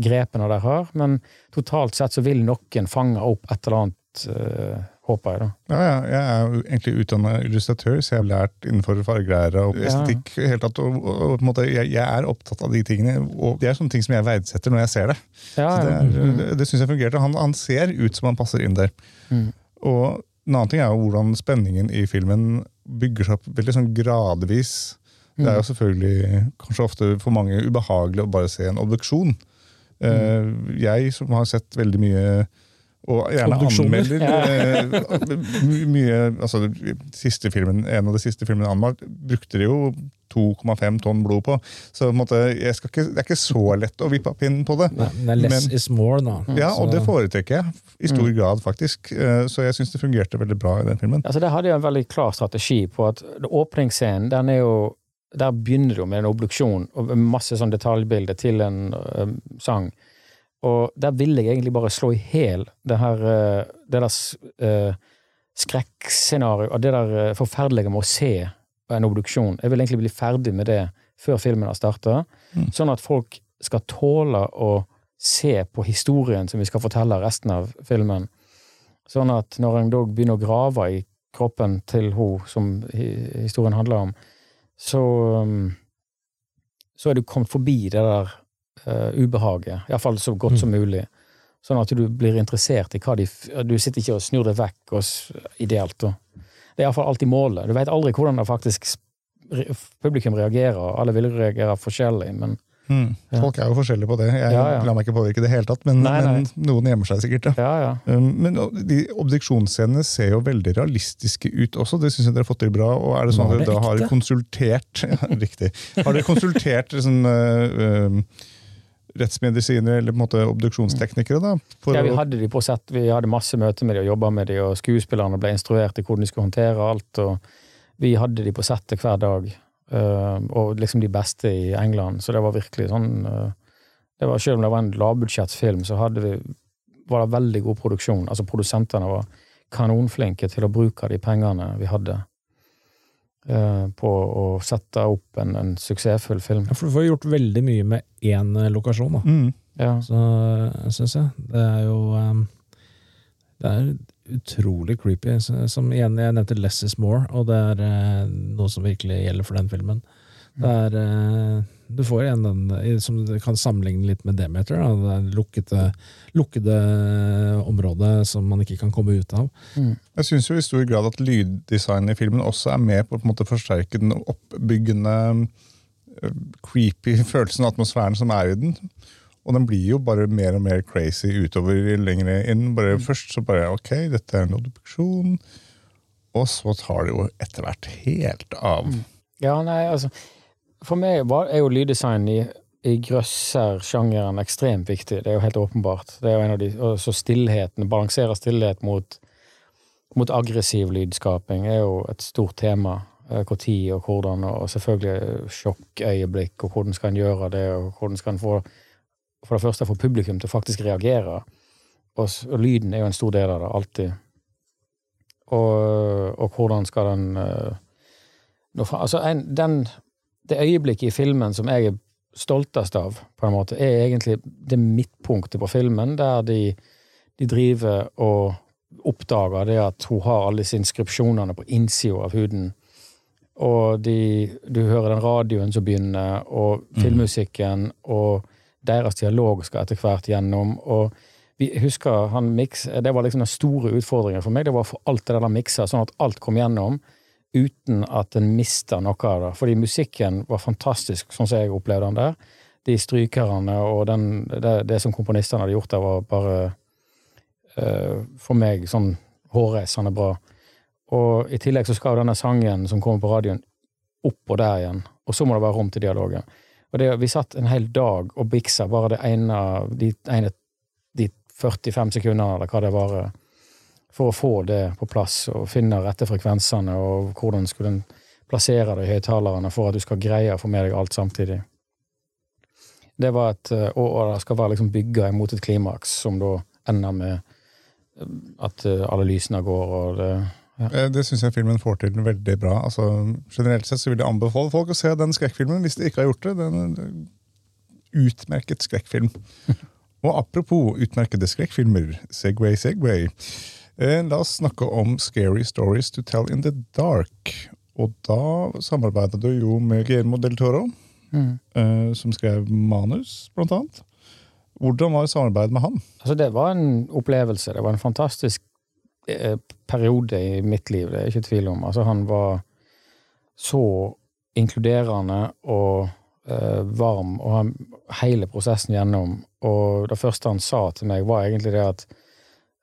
grepene der har, men totalt sett så vil noen fange opp et eller annet, øh, håper jeg, da. Ja, ja, jeg er jo egentlig utdanna illustratør, så jeg har lært innenfor fargelære og estetikk. Ja. tatt, og, og, og måte, jeg, jeg er opptatt av de tingene, og det er sånne ting som jeg verdsetter når jeg ser det. Ja, det, er, det, det syns jeg fungerte. Han, han ser ut som han passer inn der. Mm. Og en annen ting er jo hvordan spenningen i filmen bygger seg opp veldig sånn gradvis. Det Mm. er jo selvfølgelig kanskje ofte for mange ubehagelig å bare se en obduksjon. Mm. jeg som har sett veldig mye og gjerne anmelder eh, mye altså, siste filmen, En av de siste filmene anmeldt brukte de jo 2,5 tonn blod på. Så på en måte, jeg skal ikke, det er ikke så lett å vippe av pinnen på det. Nei, det er less Men- is more, da. Ja, og det foretrekker jeg i stor grad, faktisk. Eh, Så jeg syns det fungerte veldig bra i den filmen. Altså, der hadde jeg en veldig klar strategi på at åpningsscenen, den er jo Der begynner det jo med en obduksjon og masse sånn detaljbilder til en ø, sang. Og der ville jeg egentlig bare slå i hjel det her Det der uh, skrekkscenarioet det der forferdelige med å se en obduksjon. Jeg vil egentlig bli ferdig med det før filmen har starta, Mm. sånn at folk skal tåle å se på historien som vi skal fortelle resten av filmen. Sånn at når en da begynner å grave i kroppen til hun som historien handler om, så um, så er du kommet forbi det der uh, ubehaget. Iallfall så godt som mulig. Sånn at du blir interessert i hva de Du sitter ikke og snur deg vekk og, ideelt. Og. Det er iallfall alltid målet. Du vet aldri hvordan det faktisk publikum reagerer. Alle vil reagere forskjellig, men Mm. Ja. Folk er jo forskjellige på det. Jeg Ja, ja. lar meg ikke påvirke i det hele tatt, men, Nei, nei. men noen gjemmer seg sikkert. Ja. ja, ja. Um, Men de obduksjonsscenene ser jo veldig realistiske ut også. Det syns jeg dere har fått til bra. og Er det sånn at dere da har konsultert *laughs* ja, Riktig. Har dere konsultert liksom, uh, um, rettsmedisinere eller på en måte obduksjonsteknikere? da? Ja, vi hadde de på sett, vi hadde masse møter med de og jobba med de, og skuespillerne ble instruert i hvordan de skulle håndtere alt. og Vi hadde de på settet hver dag, eh, og liksom de beste i England. Så det var virkelig sånn eh, det var, Selv om det var en lavbudsjettsfilm, så hadde vi, var det veldig god produksjon. Altså Produsentene var kanonflinke til å bruke de pengene vi hadde, på å sette opp en, en suksessfull film. Ja, for du får gjort veldig mye med én eh, lokasjon, da. Mm. Ja. Så syns jeg. Det er jo um, Det er utrolig creepy. Som igjen, jeg nevnte Less is more, og det er eh, noe som virkelig gjelder for den filmen. Det er eh, Du får igjen den som du kan sammenligne litt med Demeter. Da. Det er lukkede, lukkede område som man ikke kan komme ut av. Mm. Jeg syns jo i stor grad at lyddesignet i filmen også er med på å en forsterke den oppbyggende, eh, creepy *laughs* følelsen og atmosfæren som er i den. Og den blir jo bare mer og mer crazy utover lenger inn. Bare Først så bare ok, dette er en obduksjon. Og så tar det jo etter hvert helt av. Ja, nei, altså For meg er jo lyddesign i, i grøsser-sjangeren ekstremt viktig. Det er jo helt åpenbart. Det er jo en av de, og så stillheten, balansere stillhet mot, mot aggressiv lydskaping er jo et stort tema. Hvor tid og hvordan, og selvfølgelig sjokkøyeblikk, og hvordan skal en gjøre det, og hvordan skal en få for det første få publikum til å faktisk reagere. Og, og lyden er jo en stor del av det, alltid. Og, og hvordan skal den uh, nå fra, altså en, den, det øyeblikket i filmen som jeg er stoltest av, på en måte, er egentlig det midtpunktet på filmen, der de, de driver og oppdager det at hun har alle disse inskripsjonene på innsida av huden. Og de, du hører den radioen som begynner, og filmmusikken, og deres dialog skal etter hvert gjennom. og vi husker han mix, Det var liksom den store utfordringen for meg. Det var å få alt det der miksa, sånn at alt kom gjennom uten at en mister noe av det. Fordi musikken var fantastisk, sånn som jeg opplevde den der. De strykerne og den, det, det som komponistene hadde gjort der, var bare uh, for meg sånn hårreisende bra. Og i tillegg så skal denne sangen som kommer på radioen, og der igjen. Og så må det være rom til dialogen. Og det, vi satt en hel dag og biksa bare det ene, de, ene, de 45 sekundene, eller hva det var, for å få det på plass og finne rette frekvensene, og hvordan skulle en plassere det i høyttalerne for at du skal greie å få med deg alt samtidig. Det var et, og, og det skal være liksom bygga imot et klimaks, som da ender med eh, at eh, alle lysene går, og det ja. Det syns jeg filmen får til veldig bra. Altså, generelt sett så vil jeg anbefale folk å se den skrekkfilmen hvis de ikke har gjort det. Den er en utmerket skrekkfilm. *laughs* Og apropos utmerkede skrekkfilmer, Segway, Segway. Eh, la oss snakke om Scary Stories to Tell in the Dark. Og da samarbeidet du jo med Guillermo del Toro, mm. som skrev manus, blant annet. Hvordan var samarbeidet med han? Altså, det var en opplevelse. Det var en fantastisk eh, periode i mitt liv, det er jeg ikke tvil om. Altså, han var så inkluderende og eh, varm, og han, hele prosessen gjennom. Og det første han sa til meg, var egentlig det at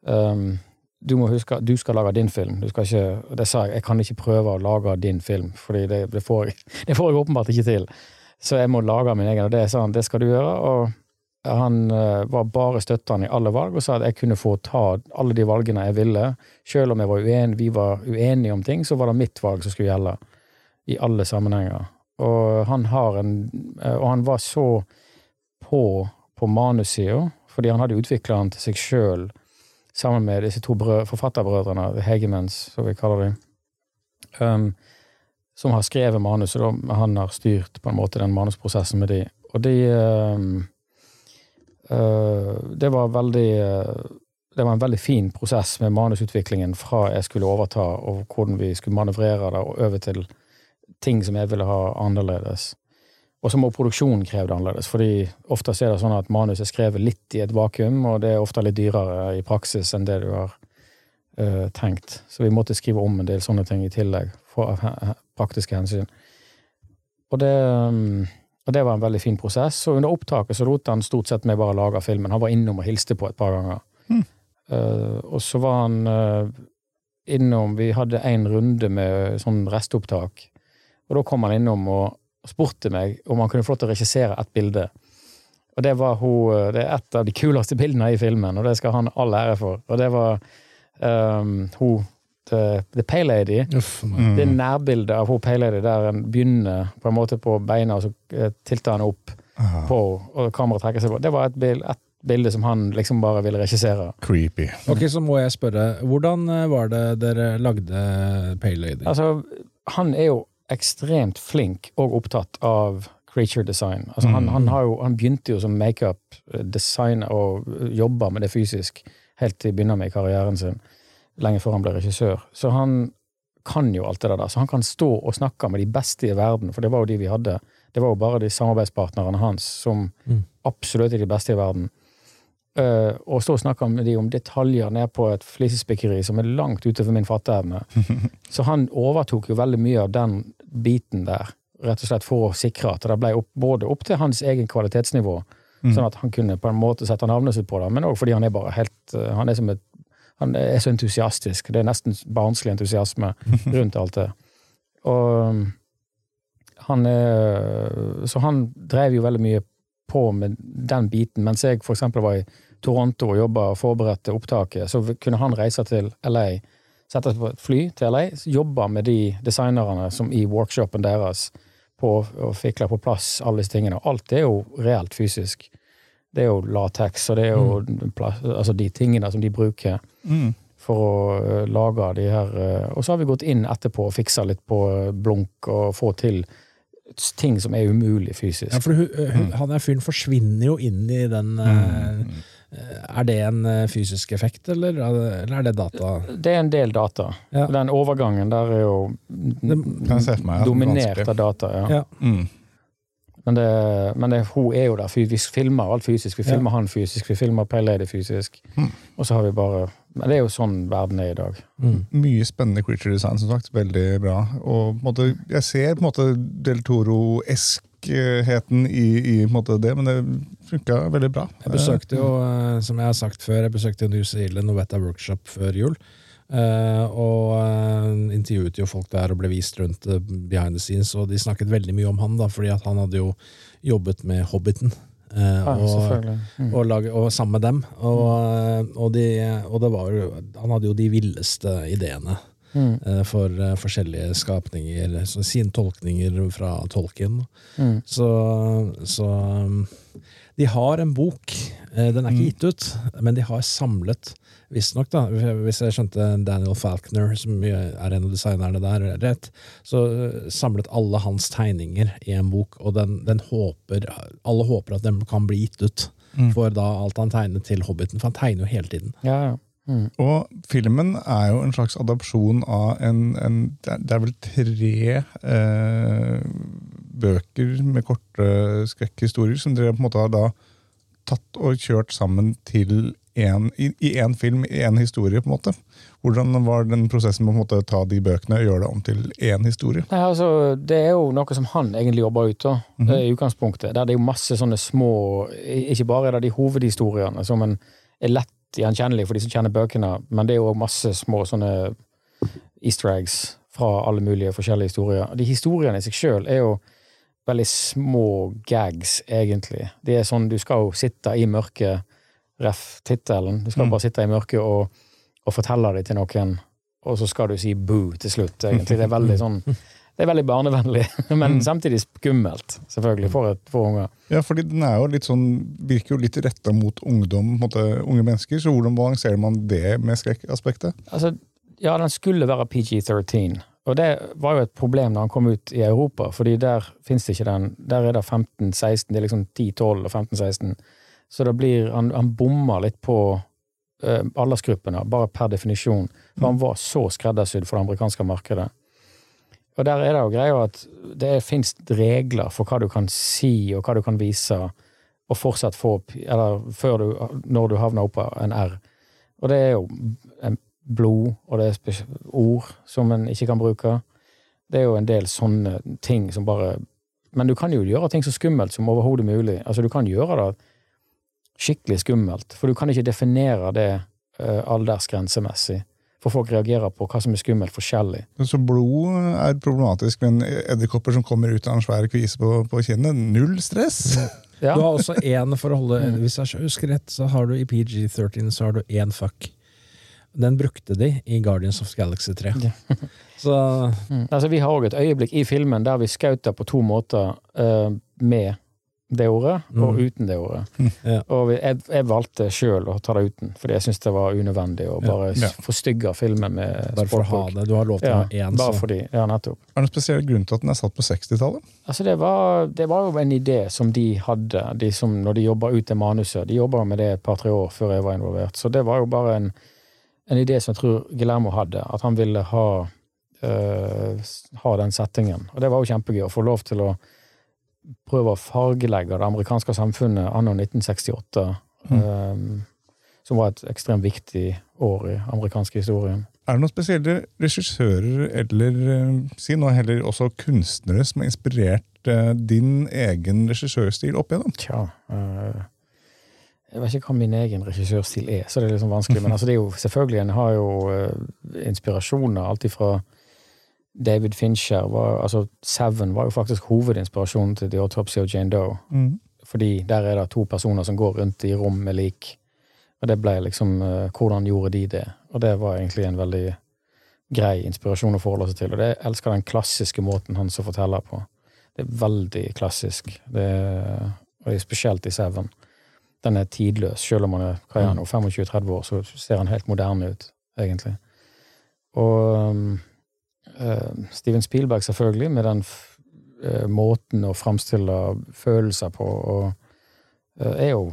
ehm, du må huske at du skal lage din film. Du skal ikke, det sa jeg, jeg kan ikke prøve å lage din film, for det, det, får, jeg, *laughs* det får jeg åpenbart ikke til. Så jeg må lage min egen, og det sa han, det skal du gjøre. og han eh, var bare støttende i alle valg og sa at jeg kunne få ta alle de valgene jeg ville. Selv om var uenig, vi var uenige om ting, så var det mitt valg som skulle gjelde. I alle sammenhenger. Og han en eh, Og han var så på på manussida, fordi han hadde utvikla den til seg sjøl sammen med disse to brød, forfatterbrødrene, The Hegemans, som vi kaller dem, um, som har skrevet manuset. Han har styrt på en måte den manusprosessen med de. Og de um, Uh, det var veldig uh, Det var en veldig fin prosess med manusutviklingen fra jeg skulle overta, og hvordan vi skulle manøvrere det, og over til ting som jeg ville ha annerledes. Og så må produksjonen kreve det annerledes, fordi ofte er det sånn at manus er skrevet litt i et vakuum, og det er ofte litt dyrere i praksis enn det du har uh, tenkt. Så vi måtte skrive om en del sånne ting i tillegg, for av praktiske hensyn. Og det, mm, og det var en veldig fin prosess. Og under opptaket så lot han stort sett meg bare lage filmen. Han var innom og hilste på et par ganger. Eh, og så var han uh, innom Vi hadde en runde med sånn restopptak, og da kom han innom og spurte meg om han kunne få lov til å regissere et bilde. Og det var hun, eh, det er et av de kuleste bildene i filmen, og det skal han all ære for. Og det var um, hun The, the Pay Lady. Uff. Mm. Det er nærbildet av hun Pay Lady der en begynner på en måte på beina, og så eh, tilter han opp Aha. på, og kameraet trekker seg på. Det var et bilde, et bilde som han liksom bare ville regissere. creepy. Ok, så må jeg spørre, hvordan eh, var det dere lagde Pay Lady? Altså, han er jo ekstremt flink og opptatt av creature design. Altså, han, han, har jo, han begynte jo som makeup-designer og jobba med det fysisk helt til begynner med i karrieren sin, lenge før han ble regissør. Så han kan jo alt det der. Så han kan stå og snakke med de beste i verden, for det var jo de vi hadde. Det var jo bare de samarbeidspartnerne hans som Mm. absolutt er de beste i verden. Eh, og snakke med de om detaljer ned på et flisespikkeri som er langt utover min fatteevne. *laughs* Så han overtok jo veldig mye av den biten der, rett og slett for å sikre at det ble opp, både opp til hans egen kvalitetsnivå, sånn at han kunne på en måte sette navnet sitt på det, men òg fordi han er bare helt eh, Han er som et han er så entusiastisk. Det er nesten barnslig entusiasme *laughs* rundt alt det. Og um, han er Så han drev jo veldig mye på med den biten. Mens jeg eksempel var i Toronto og jobba og forberedte opptaket, så kunne han reise til LA, sette seg på et fly til LA, jobbe med de designerne som i workshopen deres på å fikle på plass alle disse tingene. Alt er jo reelt fysisk. Det er jo latex, og det er jo mm. altså de tingene som de bruker Mm. for å eh, lage de her eh, Og så har vi gått inn etterpå og fiksa litt på eh, blunk og få til ting som er umulig fysisk. Ja, for hun, hun, han der fyren forsvinner jo inn i den mm. Er det en eh, fysisk effekt, eller, eller er det data? Det er en del data. Ja. Den overgangen der er jo Kan jeg se for meg. ja, dominert av data. Ja. Ja. Mm. Men, det, men det, hun er jo der. Vi filmer alt fysisk. Vi Ja. filmer han fysisk, vi filmer Pale Lady fysisk. Mm. Og så har vi bare Men det er jo sånn verden er i dag. Mm. Mye spennende creature design, som sagt. Veldig bra. Og på en måte, jeg ser på en måte Del Toro-eskheten i, i på en måte det, men det funka veldig bra. Jeg besøkte jo, eh, som jeg har sagt før, jeg besøkte New Zealand og Weta Workshop før jul. eh, og eh, intervjuet jo folk der og ble vist rundt eh, behind the scenes, og de snakket veldig mye om han, da, fordi at han hadde jo jobbet med Hobbiten. Eh, Ja, og. Mm. og, lage, og sammen med dem. Og, og, de, og det var Han hadde jo de villeste ideene Mm. eh, for eh, forskjellige skapninger, så sine tolkninger fra tolken. Mm. Så, så um, de har en bok. Eh, Den er ikke gitt ut, men de har samlet, visstnok, da, hvis jeg skjønte Daniel Falkner, som er en av designerne der, rett, så eh, samlet alle hans tegninger i en bok, og den, den håper Alle håper at den kan bli gitt ut. For da alt han tegnet til Hobbiten, for han tegner jo hele tiden. Ja, ja. Mm. Og filmen er jo en slags adopsjon av en, en Det er- det er vel tre eh, bøker med korte skrekkhistorier som dere på en måte har da tatt og kjørt sammen til en, i én film, i én historie. på en måte. Hvordan var den prosessen med å ta de bøkene og gjøre det om til én historie? Nei, altså, Det er jo noe som han egentlig jobber ut, av, mm -hmm. i utgangspunktet. Der det er jo masse sånne små Ikke bare er det de hovedhistoriene som en er lett gjenkjennelig for de som kjenner bøkene, men det er jo masse små sånne easter eggs fra alle mulige forskjellige historier. De historiene i seg sjøl er jo veldig små gags, egentlig. Det er sånn, Du skal jo sitte i mørket, ref tittelen. Du skal Mm. bare sitte i mørket og, og fortelle det til noen, og så skal du si boo til slutt, egentlig. Det er veldig sånn det er veldig barnevennlig, *laughs* men Mm. samtidig skummelt, selvfølgelig, for, et, for unger. Ja, fordi den er jo litt sånn, virker jo litt retta mot ungdom, måte, unge mennesker. Så hvordan balanserer man det med skrekkaspektet? Altså, ja, den skulle være PG-13, og det var jo et problem når han kom ut i Europa, fordi der fins det ikke den. Der er det 15-16, det er liksom 10-12 og 15-16. Så det blir, han, han bommer litt på eh, aldersgruppene, bare per definisjon. For han var så skreddersydd for det amerikanske markedet. Og der er det jo greia at det fins regler for hva du kan si, og hva du kan vise, og fortsatt få opp Eller du, når du havner oppå en R. Og det er jo en blod, og det er ord som en ikke kan bruke. Det er jo en del sånne ting som bare Men du kan jo gjøre ting så skummelt som overhodet mulig. Altså, du kan gjøre det skikkelig skummelt, for du kan ikke definere det uh, aldersgrensemessig. For folk reagerer på hva som er skummelt forskjellig. Så blod er problematisk, men edderkopper som kommer ut av en svær kvise på, på kinnet, null stress. *laughs* Ja. Du har også én for å holde Hvis jeg husker rett, så har du i PG-13 så har du én fuck. Den brukte de i Guardians of Galaxy 3. *laughs* Så Mm. Altså, vi har òg et øyeblikk i filmen der vi skauter på to måter, uh, med det ordet og Mm. uten det ordet. Ja. Og jeg, jeg valgte sjøl å ta det uten, fordi jeg syntes det var unødvendig å bare Ja. ja. forstygge filmen med bare for å ha det. Du har lov til å ha én, bare så fordi. Ja, nettopp. Er det noen spesiell grunn til at den er satt på 60-tallet? Altså, det var, det var jo en idé som de hadde, de som, når de jobba ut det manuset. De jobba med det et par-tre år før jeg var involvert. Så det var jo bare en, en idé som jeg tror Guillermo hadde, at han ville ha, øh, ha den settingen. Og det var jo kjempegøy å få lov til å prøve å fargelegge det amerikanske samfunnet anno 1968, øh, som var et ekstremt viktig år i amerikansk historie. Er det noen spesielle regissører, eller eh, si nå heller også kunstnere, som har inspirert uh, din egen regissørstil opp igjennom? Tja uh, Jeg vet ikke hva min egen regissørstil er, så det er liksom vanskelig. Men *laughs* altså, det jo selvfølgelig En har jo uh, inspirasjoner, alt ifra David Fincher var, altså Seven var jo faktisk hovedinspirasjonen til The Autopsy of Jane Doe. Fordi der er det to personer som går rundt i rom med lik. Og det ble liksom uh, Hvordan gjorde de det? Og det var egentlig en veldig grei inspirasjon å forholde seg til. Og det, jeg elsker den klassiske måten han som forteller på. Det er veldig klassisk. Det er, og spesielt i Seven. Den er tidløs. Selv om han er hva er han nå, 25-30 år, så ser han helt moderne ut, egentlig. Og um, Steven Spielberg, selvfølgelig, med den eh, måten å framstille følelser på, og eh, er jo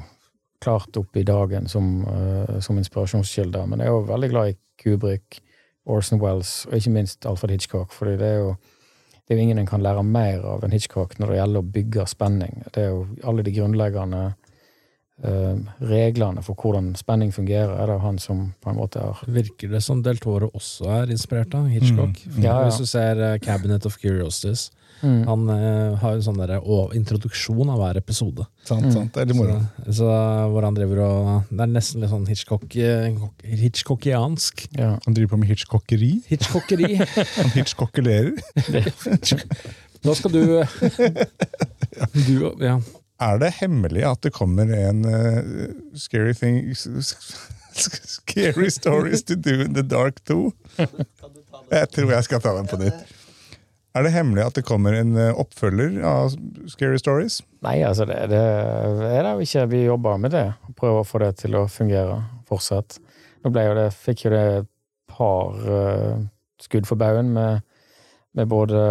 klart opp i dagen som, eh, som inspirasjonskilde. Men jeg er jo veldig glad i Kubrick, Orson Wells, og ikke minst Alfred Hitchcock, fordi det er jo det er jo ingen en kan lære mer av enn Hitchcock når det gjelder å bygge spenning. Det er jo alle de grunnleggende eh, reglene for hvordan spenning fungerer, er det han som på en måte har virker det som Del Toro også er inspirert av Hitchcock. Mm. Ja, ja. Hvis du ser eh, Cabinet of Curiosities. Mm. Han eh, har en sånn der, å- introduksjon av hver episode. Sant, sant. Det er litt moro. Så, så hvor han driver og Det er nesten litt sånn Hitchcock, eh, Hitchcockiansk. Ja. Han driver på med hitchcockeri. Hitchcockeri. *laughs* Han hitchcockelerer. *laughs* Nå skal du *laughs* Du, ja. Er det hemmelig at det kommer en uh, scary thing Scary stories to do in the dark too? Jeg tror jeg skal ta den på nytt. Er det hemmelig at det kommer en eh, oppfølger av Scary Stories? Nei, altså, det, det er det jo ikke. Vi jobber med det. Prøver å få det til å fungere fortsatt. Nå ble jo det, fikk jo det et par uh, skudd for baugen med, med både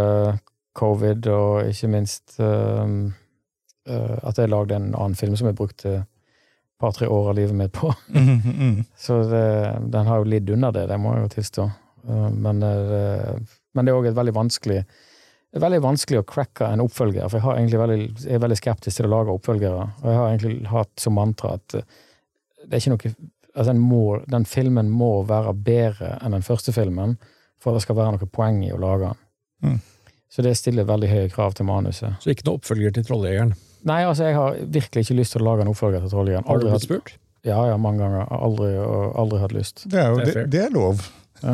covid og ikke minst eh, at jeg lagde en annen film som jeg brukte et par-tre år av livet mitt på. *laughs* Så det, den har jo lidd under det, det må jeg jo tilstå. Eh, Men, men det er òg et veldig vanskelig det er veldig vanskelig å cracke en oppfølger, for jeg, veldig, jeg er veldig skeptisk til å lage oppfølgere. Og jeg har egentlig hatt som mantra at eh, det er ikke noe altså den, må, den filmen må være bedre enn den første filmen for at det skal være noe poeng i å lage den. Mm. Så det stiller veldig høye krav til manuset. Så ikke noe oppfølger til Trolljegeren. Nei, altså, jeg har virkelig ikke lyst til å lage en oppfølger til Trolljegeren. Har du blitt spurt? Ja, ja, mange ganger. Aldri, aldri hatt lyst. Det er jo Det er det, det er lov. *laughs*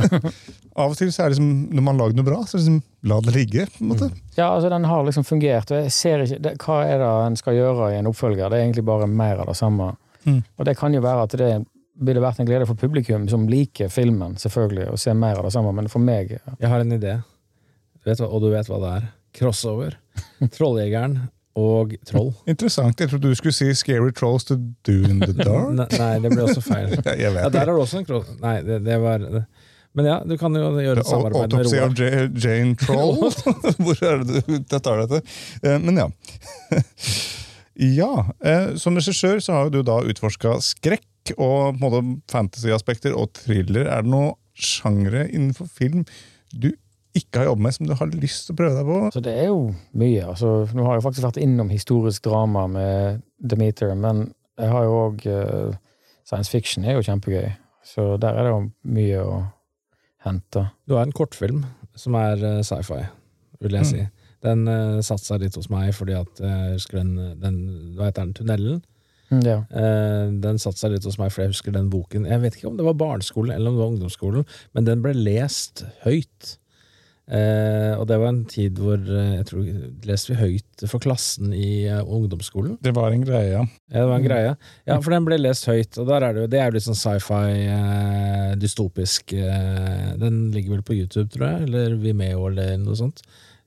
Av og til så er det liksom, når man lager noe bra, så det liksom, la det ligge. på en måte. Ja, altså den har liksom fungert, og jeg ser ikke det, Hva er det en skal gjøre i en oppfølger? Det er egentlig bare mer av det samme. Mm. Og det kan jo være at det ville vært en glede for publikum som liker filmen, selvfølgelig, å se mer av det samme, men for meg Jeg har en idé, du vet hva, og du vet hva det er. Crossover. *laughs* Trolljegeren og Troll. *laughs* Interessant. Jeg trodde du skulle si 'Scary Trolls to do in the *laughs* dark'. Ne- Nei, det ble også feil. *laughs* Ja, der er det også en troll. Nei, det, det var det. Men ja, du kan jo gjøre et samarbeid med Roar. Autopsy av Jane Troll. Hvor er det du jeg tar dette? Eh, Men ja. ja, eh, Som regissør så har du da utforska skrekk og på en måte fantasy-aspekter og thriller. Er det noe sjangre innenfor film du ikke har jobbet med, som du har lyst til å prøve deg på? Så det er jo mye. Altså, nå har jeg faktisk vært innom historisk drama med Demeter, men jeg har jo òg uh, Science fiction er jo kjempegøy. Så der er det jo mye å hente. Du har en kortfilm som er uh, sci-fi, vil jeg Mm. si. Den uh, satte seg litt hos meg fordi at jeg husker den, den Hva heter den? Tunnelen? Mm, Ja. Eh, den satte seg litt hos meg, for jeg husker den boken Jeg vet ikke om det var barneskolen eller om det var ungdomsskolen, men den ble lest høyt. Eh, og det var en tid hvor eh, jeg tror leste vi høyt for klassen i eh, ungdomsskolen. Det var en greie, ja. Ja, det var en greie. Ja, for den ble lest høyt, og der er det, det er jo litt sånn sci-fi, eh, dystopisk eh, Den ligger vel på YouTube, tror jeg, eller Vimeo eller noe sånt.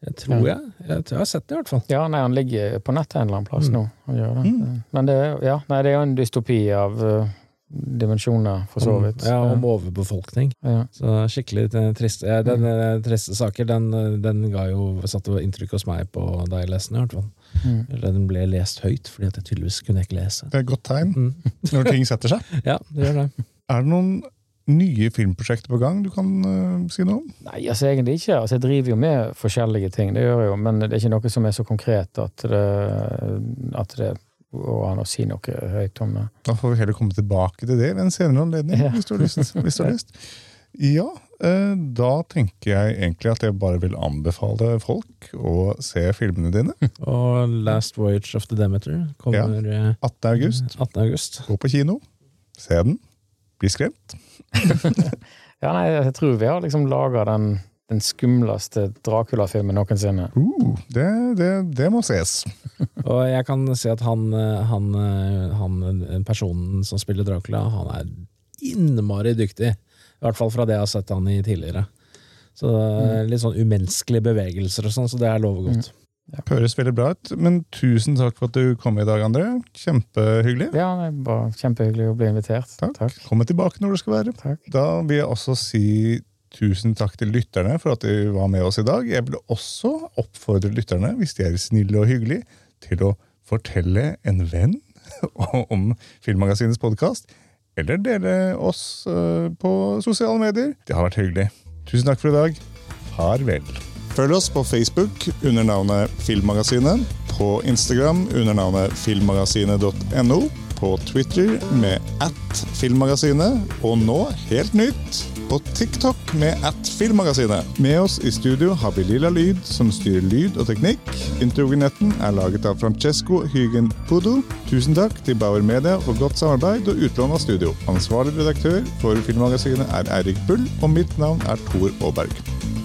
Jeg tror Ja. jeg. Jeg, tror jeg har sett den i hvert fall. ja, nei, han ligger på nettet en eller annen plass Mm. nå. Det. Men det, ja, nei, det er jo en dystopi av uh, dimensjoner, for så Om, vidt. ja, om overbefolkning. ja. Så skikkelig eh, trist. Ja, den mm. triste saker, den, eh, den ga jo satte inntrykk hos meg på da jeg leste den, i hvert fall. Mm. Eller den ble lest høyt, fordi at jeg tydeligvis kunne ikke lese. Det er et godt tegn Mm. *laughs* når ting setter seg. Ja, det gjør det. Er det noen nye filmprosjekter på gang du kan uh, si noe om? Nei, altså egentlig ikke. Altså, jeg driver jo med forskjellige ting, det gjør jeg jo, men det er ikke noe som er så konkret at det, at det går an å si noe høyt om det. Da får vi heller komme tilbake til det ved en senere anledning. Ja. hvis du har lyst. Hvis du har lyst. Ja, eh, da tenker jeg egentlig at jeg bare vil anbefale folk å se filmene dine. Og Last Voyage of the Demeter kommer ja, 18. august. 18. august. Gå på kino. Se den. Bli skremt. *laughs* Ja, nei, jeg tror vi har liksom laga den, den skumleste Dracula-filmen noensinne. Uh, det, det, det må ses. *laughs* Og jeg kan si at han, eh, han, eh, han personen som spiller Dracula, han er innmari dyktig. I hvert fall fra det jeg har sett han i tidligere. Så mm. Litt sånn umenneskelige bevegelser og sånn, så det er lovegodt. Høres veldig bra ut. Men tusen takk for at du kom i dag, André. Kjempehyggelig. Ja, det var kjempehyggelig å bli invitert. Takk. Kom tilbake når du skal være. Takk. Da vil jeg også si tusen takk til lytterne for at de var med oss i dag. Jeg vil også oppfordre lytterne, hvis de er snille og hyggelige, til å fortelle en venn *laughs* om Filmmagasinets podkast, eller dele oss eh, på sosiale medier. Det har vært hyggelig. Tusen takk for i dag. Farvel. Følg oss på Facebook under navnet Filmmagasinet, på Instagram under navnet filmmagasinet.no, på Twitter med at Filmmagasinet, og nå, helt nytt, på TikTok med at Filmmagasinet. Med oss i studio har vi Lilla Lyd, som styrer lyd og teknikk. Introvinetten er laget av Francesco Hygen Pudo. Tusen takk til Bauer Media for godt samarbeid og utlån av studio. Ansvarlig redaktør for Filmmagasinet er Eirik Bull, og mitt navn er Tor Aaberg.